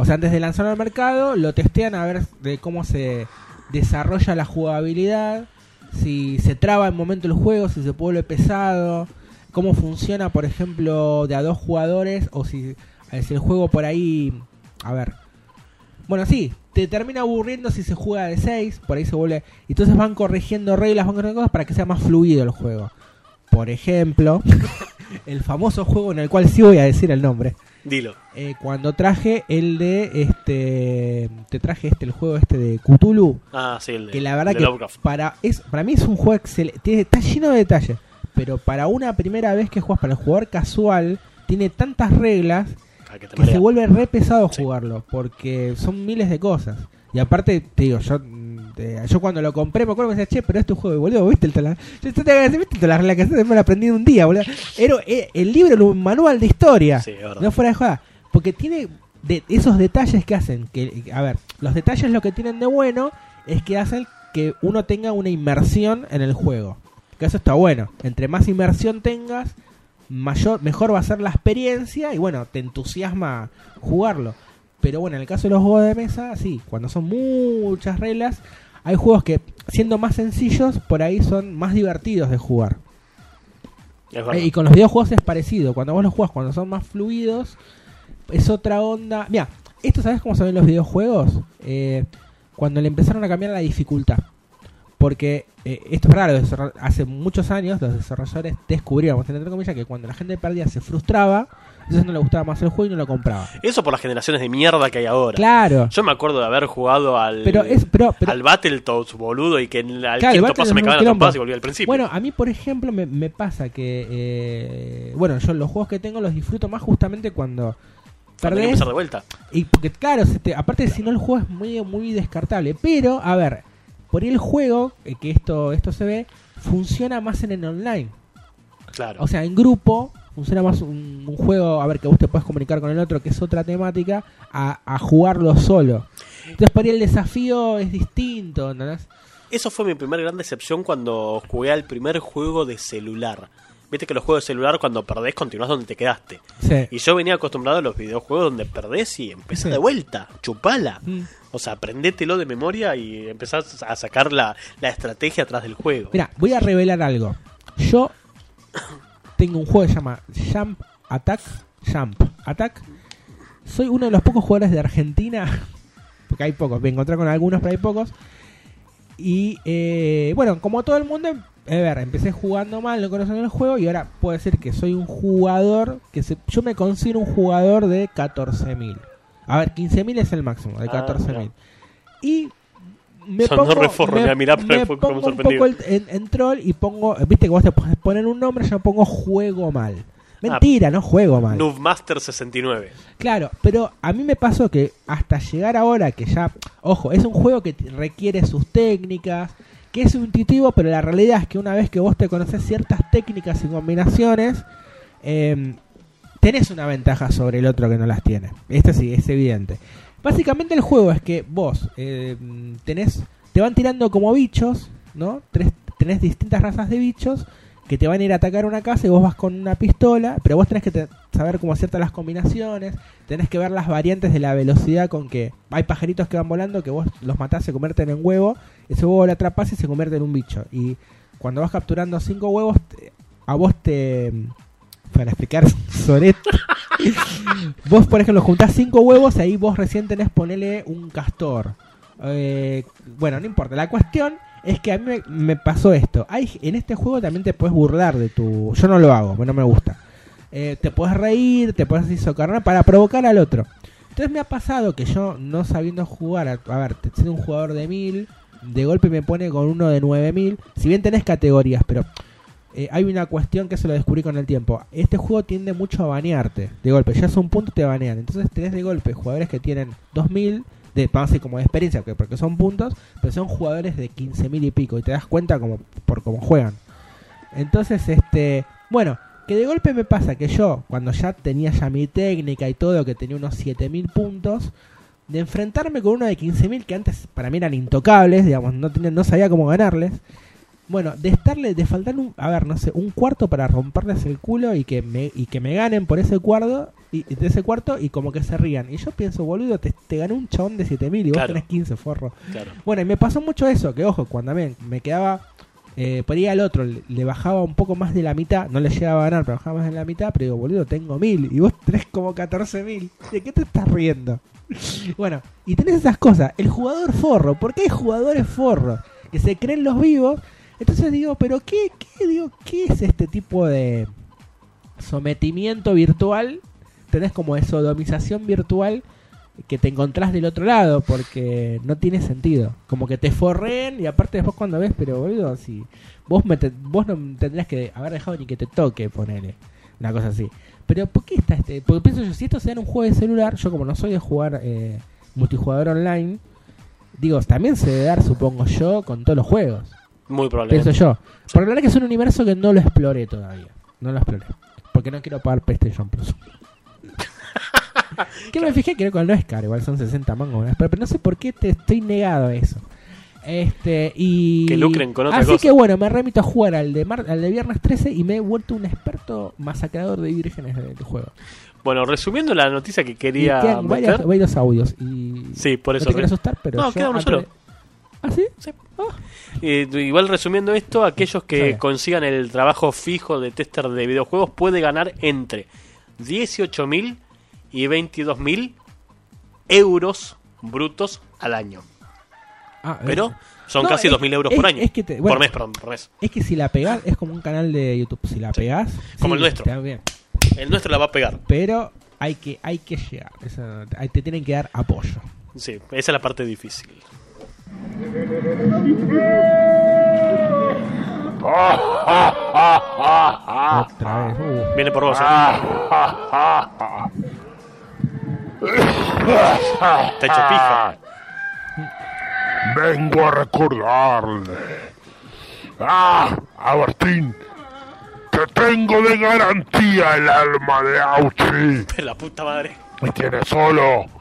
O sea, antes de lanzarlo al mercado, lo testean a ver de cómo se desarrolla la jugabilidad, si se traba en momento el juego, si se vuelve pesado, cómo funciona, por ejemplo, de a dos jugadores, o si, si el juego por ahí... A ver. Bueno, sí, te termina aburriendo si se juega de 6, por ahí se vuelve... Entonces van corrigiendo reglas, van corrigiendo cosas para que sea más fluido el juego. Por ejemplo, el famoso juego en el cual sí voy a decir el nombre. Dilo. Eh, cuando traje el de este te traje este el juego este de Cthulhu Ah, sí, el de, que la verdad que Lovecraft. para es para mí es un juego excelente está lleno de detalles pero para una primera vez que juegas para el jugador casual tiene tantas reglas Ah, que se vuelve re pesado Sí. jugarlo porque son miles de cosas y aparte te digo yo eh, yo cuando lo compré me acuerdo que decía che pero este juego boludo viste el tala yo te, te, viste las reglas que me lo aprendí en un día boludo era el libro un manual de historia Sí, es no fuera de joda. Porque tiene de esos detalles que hacen. que A ver, los detalles lo que tienen de bueno es que hacen que uno tenga una inmersión en el juego. Que eso está bueno. Entre más inmersión tengas, mayor, mejor va a ser la experiencia y bueno, te entusiasma jugarlo. Pero bueno, en el caso de los juegos de mesa, sí, cuando son muchas reglas, hay juegos que siendo más sencillos, por ahí son más divertidos de jugar. Eh, y con los videojuegos es parecido. Cuando vos los jugás, cuando son más fluidos, es otra onda. Mira, esto sabes cómo se ven los videojuegos? Eh, cuando le empezaron a cambiar la dificultad. Porque eh, esto es raro, hace muchos años los desarrolladores descubrieron, entre comillas, que cuando la gente perdía se frustraba, entonces no le gustaba más el juego y no lo compraba. Eso por las generaciones de mierda que hay ahora. Claro. Yo me acuerdo de haber jugado al, Pero es, pero, pero- al Battletoads, boludo, y que en- al Claro, quinto paso me cagaban trompadas y volví al principio. Bueno, a mí, por ejemplo, me, me pasa que. eh, bueno, yo los juegos que tengo los disfruto más justamente cuando. Perdés, empezar de vuelta. y porque, claro, se te- aparte, si no, el juego es muy, muy descartable. Pero, a ver, por el juego, eh, que esto, esto se ve, funciona más en el online. Claro. O sea, en grupo funciona más un, un juego, a ver, que vos te puedes comunicar con el otro, que es otra temática, a, a jugarlo solo. Entonces, por ahí el desafío es distinto, ¿entendés? Eso fue mi primer gran decepción cuando jugué al primer juego de celular. Viste que los juegos de celular cuando perdés continuás donde te quedaste. Sí. Y yo venía acostumbrado a los videojuegos donde perdés y empezás Sí. de vuelta, chupala. Mm. O sea, aprendételo de memoria y empezás a sacar la, la estrategia atrás del juego. Mira, voy a revelar algo. Yo tengo un juego que se llama Jump Attack. Jump Attack. Soy uno de los pocos jugadores de Argentina. Porque hay pocos. Me encontré con algunos, pero hay pocos. Y eh, bueno, como todo el mundo, a ver, empecé jugando mal, no conocen el juego. Y ahora puedo decir que soy un jugador. que se, Yo me considero un jugador de 14.000. A ver, 15.000 es el máximo, de Ah, 14.000. mirá. Y me pongo, reforro, me, como pongo un poco el- en, en troll y pongo, viste que vos te puedes poner un nombre, yo pongo juego mal. Mentira, no juego mal. Noobmaster 69. Claro, pero a mí me pasó que hasta llegar ahora, que ya, ojo, es un juego que requiere sus técnicas, que es intuitivo, pero la realidad es que una vez que vos te conoces ciertas técnicas y combinaciones, eh, tenés una ventaja sobre el otro que no las tiene. Esto sí, es evidente. Básicamente el juego es que vos eh, tenés, te van tirando como bichos, ¿no? Tres- tenés distintas razas de bichos que te van a ir a atacar una casa y vos vas con una pistola, pero vos tenés que saber cómo ciertas las combinaciones, tenés que ver las variantes de la velocidad con que hay pajaritos que van volando que vos los matás, se convierten en huevo, ese huevo lo atrapas y se convierte en un bicho. Y cuando vas capturando cinco huevos, a vos te... Para explicar sobre vos, por ejemplo, juntás cinco huevos y ahí vos recién tenés ponerle un castor. Eh, bueno, no importa. La cuestión es que a mí me, pasó esto. Hay, en este juego también te puedes burlar de tu... Yo no lo hago, no me gusta. Eh, te puedes reír, te puedes socarrar para provocar al otro. Entonces me ha pasado que yo, no sabiendo jugar, a, a ver, siendo un jugador de mil, de golpe me pone con uno de 9000. Si bien tenés categorías, pero eh, hay una cuestión que se lo descubrí con el tiempo. Este juego tiende mucho a banearte de golpe. Ya es un punto te banean. Entonces tenés de golpe jugadores que tienen 2000 de decir, como de experiencia, que- porque son puntos, pero son jugadores de 15.000 y pico y te das cuenta como por cómo juegan. Entonces, este, bueno, que de golpe me pasa que yo, cuando ya tenía ya mi técnica y todo, que tenía unos 7000 puntos, de enfrentarme con uno de 15.000 que antes para mí eran intocables, digamos, no, tenía, no sabía cómo ganarles. Bueno, de estarle, de faltar un, a ver, no sé, un cuarto para romperles el culo y que me, y que me ganen por ese cuarto, y, de ese cuarto y como que se rían. Y yo pienso, boludo, te, te ganó un chabón de 7000 y vos tenés 15, forro. Claro. Bueno, y me pasó mucho eso, que ojo, cuando me, me quedaba, eh, por ahí al otro, le, le bajaba un poco más de la mitad, no le llegaba a ganar, pero bajaba más de la mitad, pero digo, boludo, tengo mil y vos tenés como 14.000. ¿De qué te estás riendo? bueno, y tenés esas cosas, el jugador forro, ¿por qué hay jugadores forros que se creen los vivos? Entonces digo, pero ¿qué, qué, digo, qué es este tipo de sometimiento virtual? Tenés como de sodomización virtual que te encontrás del otro lado porque no tiene sentido. Como que te forren y aparte después cuando ves, pero boludo, si vos, me te- vos no tendrías que haber dejado ni que te toque, ponele. Una cosa así. Pero ¿por qué está este? Porque pienso yo, si esto sea en un juego de celular, yo como no soy de jugar eh, multijugador online, digo, también se debe dar, supongo yo, con todos los juegos. Muy probablemente. Pienso yo. La verdad que es un universo que no lo exploré todavía. No lo exploré. Porque no quiero pagar PlayStation Plus. que me fijé, creo que no es caro, igual son 60 mangos. ¿no? Pero, pero no sé por qué te estoy negado a eso. Este, y. Que lucren con otra Así cosa. que bueno, me remito a jugar al de, mar- al de viernes 13 y me he vuelto un experto masacrador de vírgenes del juego. Bueno, resumiendo la noticia que quería meter. varios audios. Y Sí, por no eso. te quiero asustar, pero. No, queda uno antes solo. ¿Ah, sí? Sí. Eh, igual resumiendo esto, aquellos que consigan el trabajo fijo de tester de videojuegos puede ganar entre 18.000 y 22.000 euros brutos al año. Ah, Pero eh, son no, casi es- 2.000 euros es- por año. es que te- bueno, por mes, perdón, por mes. Es que si la pegás, es como un canal de YouTube. Si la pegás. Como sí, el nuestro. bien. El nuestro la va a pegar. Pero hay que, hay que llegar. Eso, te tienen que dar apoyo. Sí, esa es la parte difícil. Otra vez. Uh. Viene por vos. ¿eh? Está hecho pija. Vengo a recordarle. Ah, a Martín, que tengo de garantía el alma de Auchi. Pero la puta madre. Y tiene solo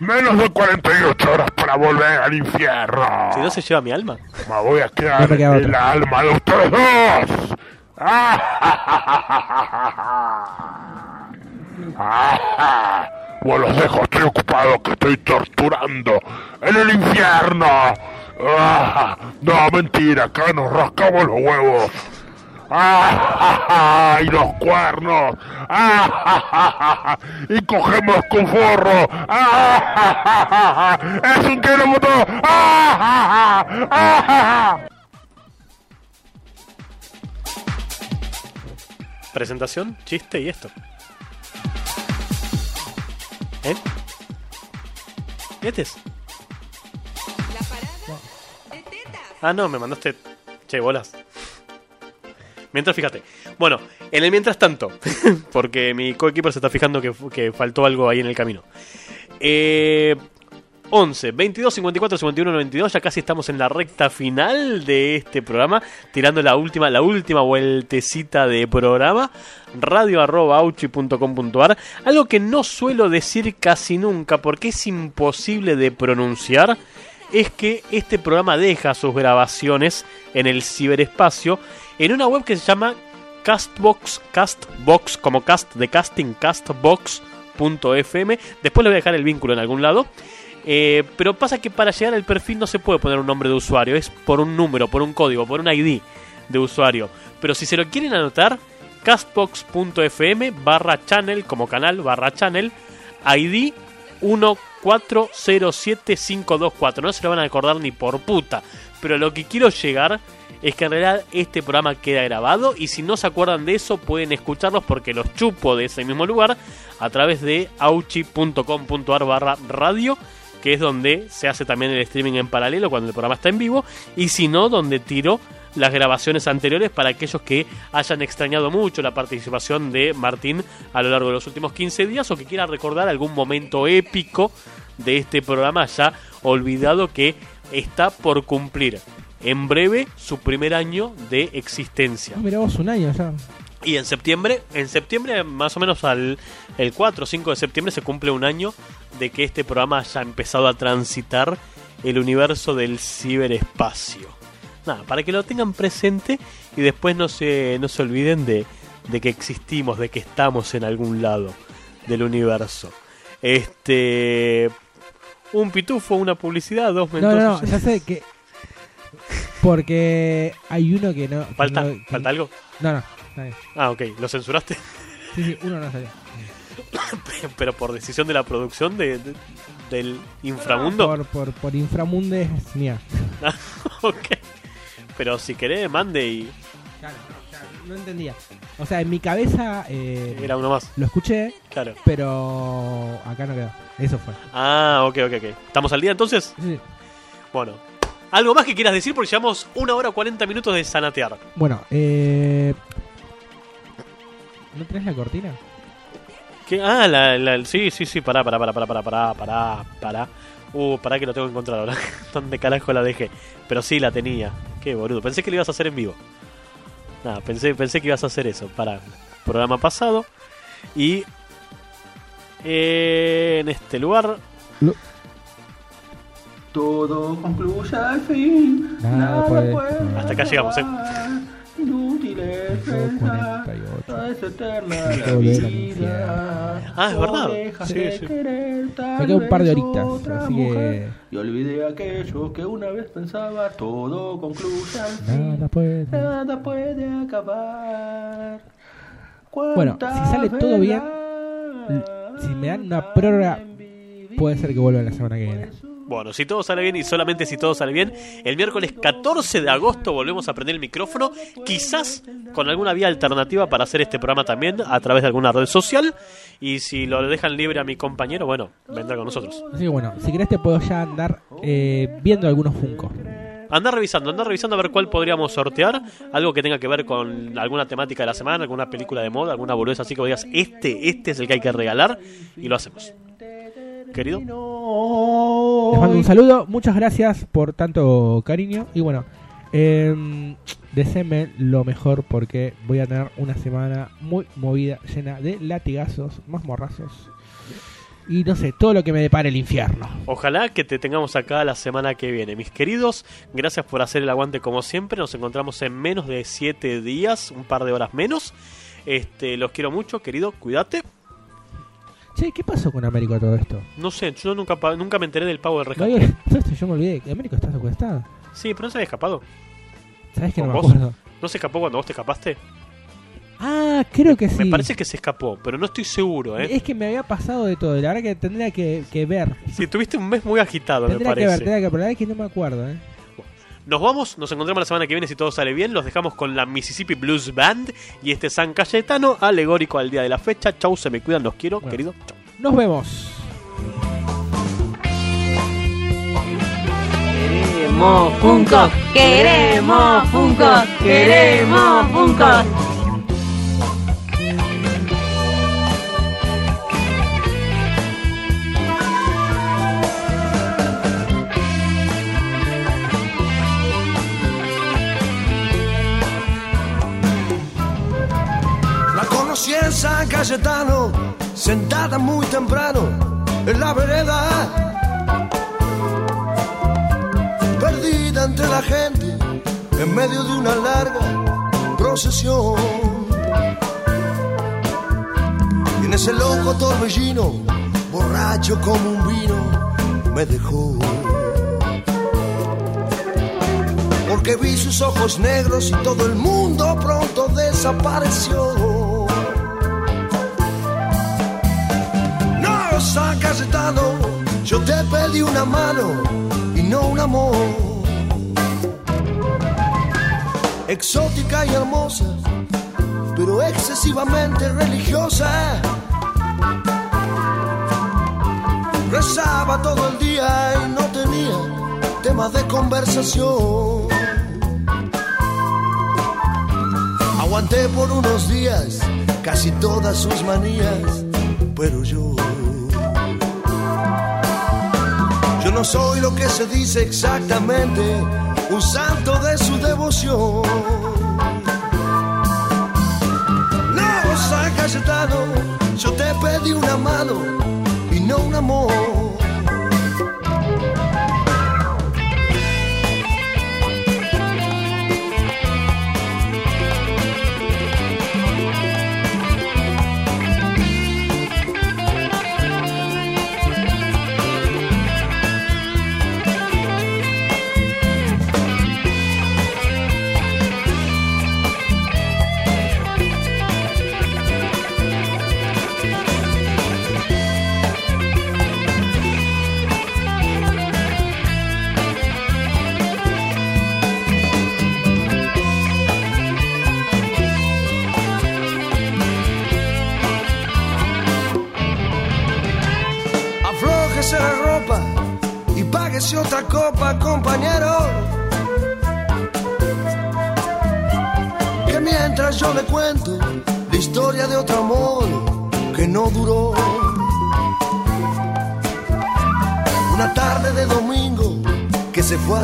menos de 48 horas para volver al infierno. Si no se lleva mi alma. Me voy a quedar en otra. la alma de ustedes dos. Ah, Bueno, los dejo, estoy ocupado, que estoy torturando en el infierno. Ah, no, mentira, acá nos rascamos los huevos. Ah, y los cuernos. Ah, y cogemos con forro. Ah, es un kilómetro. Ah, Presentación, chiste y esto. ¿Eh? ¿Este es? Ah, no, me mandaste. Che, bolas. Mientras, fíjate. Bueno, en el mientras tanto, porque mi coequiper se está fijando que, que faltó algo ahí en el camino. Eh, 11, 22, 54, 51, 92. Ya casi estamos en la recta final de este programa. Tirando la última, la última vueltecita de programa. Radio arroba auchi.com.ar. Algo que no suelo decir casi nunca porque es imposible de pronunciar. Es que este programa deja sus grabaciones en el ciberespacio en una web que se llama Castbox, Castbox, como cast de casting, castbox.fm. Después le voy a dejar el vínculo en algún lado. Eh, pero pasa que para llegar al perfil no se puede poner un nombre de usuario, es por un número, por un código, por un ID de usuario. Pero si se lo quieren anotar, castbox.fm barra channel, como canal, barra channel, ID 1407524. No se lo van a acordar ni por puta. Pero lo que quiero llegar es que en realidad este programa queda grabado y si no se acuerdan de eso pueden escucharlos porque los chupo de ese mismo lugar a través de auchi.com.ar barra radio que es donde se hace también el streaming en paralelo cuando el programa está en vivo y si no donde tiro las grabaciones anteriores para aquellos que hayan extrañado mucho la participación de Martín a lo largo de los últimos 15 días o que quieran recordar algún momento épico de este programa ya olvidado que está por cumplir en breve su primer año de existencia. Ah, Mira vos, un año ya. Y en septiembre, en septiembre más o menos al el 4 o 5 de septiembre se cumple un año de que este programa haya empezado a transitar el universo del ciberespacio. Nada, para que lo tengan presente y después no se, no se olviden de, de que existimos, de que estamos en algún lado del universo. Este un pitufo, una publicidad, dos No, mentos. no, no, ya sé que. Porque hay uno que no. que ¿Falta, no- que- ¿Falta algo? No, no, está bien. Ah, ok, lo censuraste. Sí, sí, uno no salió. Pero por decisión de la producción de, de- del inframundo. Por, por, por inframundes mía. Ah, ok. Pero si querés, mande y Claro, claro, no entendía. O sea, en mi cabeza eh, era uno más. lo escuché, Claro. pero acá no quedó. Eso fue. Ah, ok, ok, ok. ¿Estamos al día entonces? Sí. Bueno. ¿Algo más que quieras decir? Porque llevamos una hora 40 minutos de sanatear. Bueno, eh. ¿No tenés la cortina? ¿Qué? Ah, la, la- sí, sí, sí, pará, pará, pará, pará, pará, pará, pará, pará. Uh, pará que lo tengo que encontrar ahora. ¿Dónde carajo la dejé? Pero sí, la tenía. Qué boludo. Pensé que lo ibas a hacer en vivo. Nada, pensé, pensé que ibas a hacer eso para programa pasado. Y eh, en este lugar Todo concluye al fin. Nada Nada, puede- puede. Hasta acá llegamos, ¿eh? Inútil es pensar. 48. Es eterna Todo la vida. Ah, es verdad. Sí, de sí. Me queda un par de horitas, otra así mujer. que- Y olvidé aquello que una vez pensaba. Todo concluye al fin. Nada puede. Nada puede acabar. Bueno, si sale todo bien, Si me dan una prórroga, puede ser que vuelva la semana que viene. Bueno, si todo sale bien y solamente si todo sale bien, el miércoles 14 de agosto volvemos a prender el micrófono, quizás con alguna vía alternativa para hacer este programa también a través de alguna red social. Y si lo dejan libre a mi compañero, bueno, vendrá con nosotros. Así que bueno, si querés te puedo ya andar eh, viendo algunos Funko. Anda revisando, anda revisando a ver cuál podríamos sortear, algo que tenga que ver con alguna temática de la semana, alguna película de moda, alguna boludez así que digas, este, este es el que hay que regalar y lo hacemos. Querido, Les mando un saludo, muchas gracias por tanto cariño y bueno, eh, deseenme lo mejor porque voy a tener una semana muy movida, llena de latigazos, más morrazos y no sé, todo lo que me depare el infierno. Ojalá que te tengamos acá la semana que viene. Mis queridos, gracias por hacer el aguante como siempre. Nos encontramos en menos de 7 días, un par de horas menos. Este, los quiero mucho, querido, cuídate. Che, ¿qué pasó con Américo todo esto? No sé, yo nunca, pa- nunca me enteré del pago del rescate. todo esto yo me olvidé, que Américo está secuestrado. Sí, pero no se había escapado. ¿Sabes que no ¿Con me vos? acuerdo? ¿No se escapó cuando vos te escapaste? Ah, creo que sí. Me parece que se escapó, pero no estoy seguro, ¿eh? Es que me había pasado de todo, la verdad que tendría que, que ver. Sí, tuviste un mes muy agitado, me Tendría que ver, parece. tendría que ver, pero la verdad es que no me acuerdo, ¿eh? Nos vamos, nos encontramos la semana que viene si todo sale bien. Los dejamos con la Mississippi Blues Band y este San Cayetano alegórico al día de la fecha. Chau, se me cuidan, los quiero, Bueno. querido. Chau. Nos vemos. Queremos Funko, queremos Funko, queremos Funko. Conocí en San Cayetano, sentada muy temprano en la vereda. Perdida entre la gente, en medio de una larga procesión. Y en ese loco torbellino, borracho como un vino, me dejó. Porque vi sus ojos negros y todo el mundo pronto desapareció. Cayetano, yo te pedí una mano y no un amor. Exótica y hermosa, pero excesivamente religiosa. Rezaba todo el día y no tenía tema de conversación. Aguanté por unos días casi todas sus manías, pero yo. Yo no soy lo que se dice exactamente, un santo de su devoción. No, San Cayetano, yo te pedí una mano y no un amor.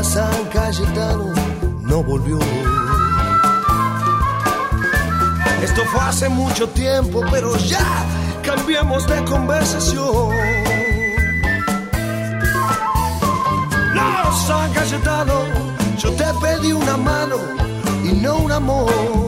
San Cayetano, no volvió. Esto fue hace mucho tiempo, pero ya cambiamos de conversación. No, San Cayetano, yo te pedí una mano y no un amor.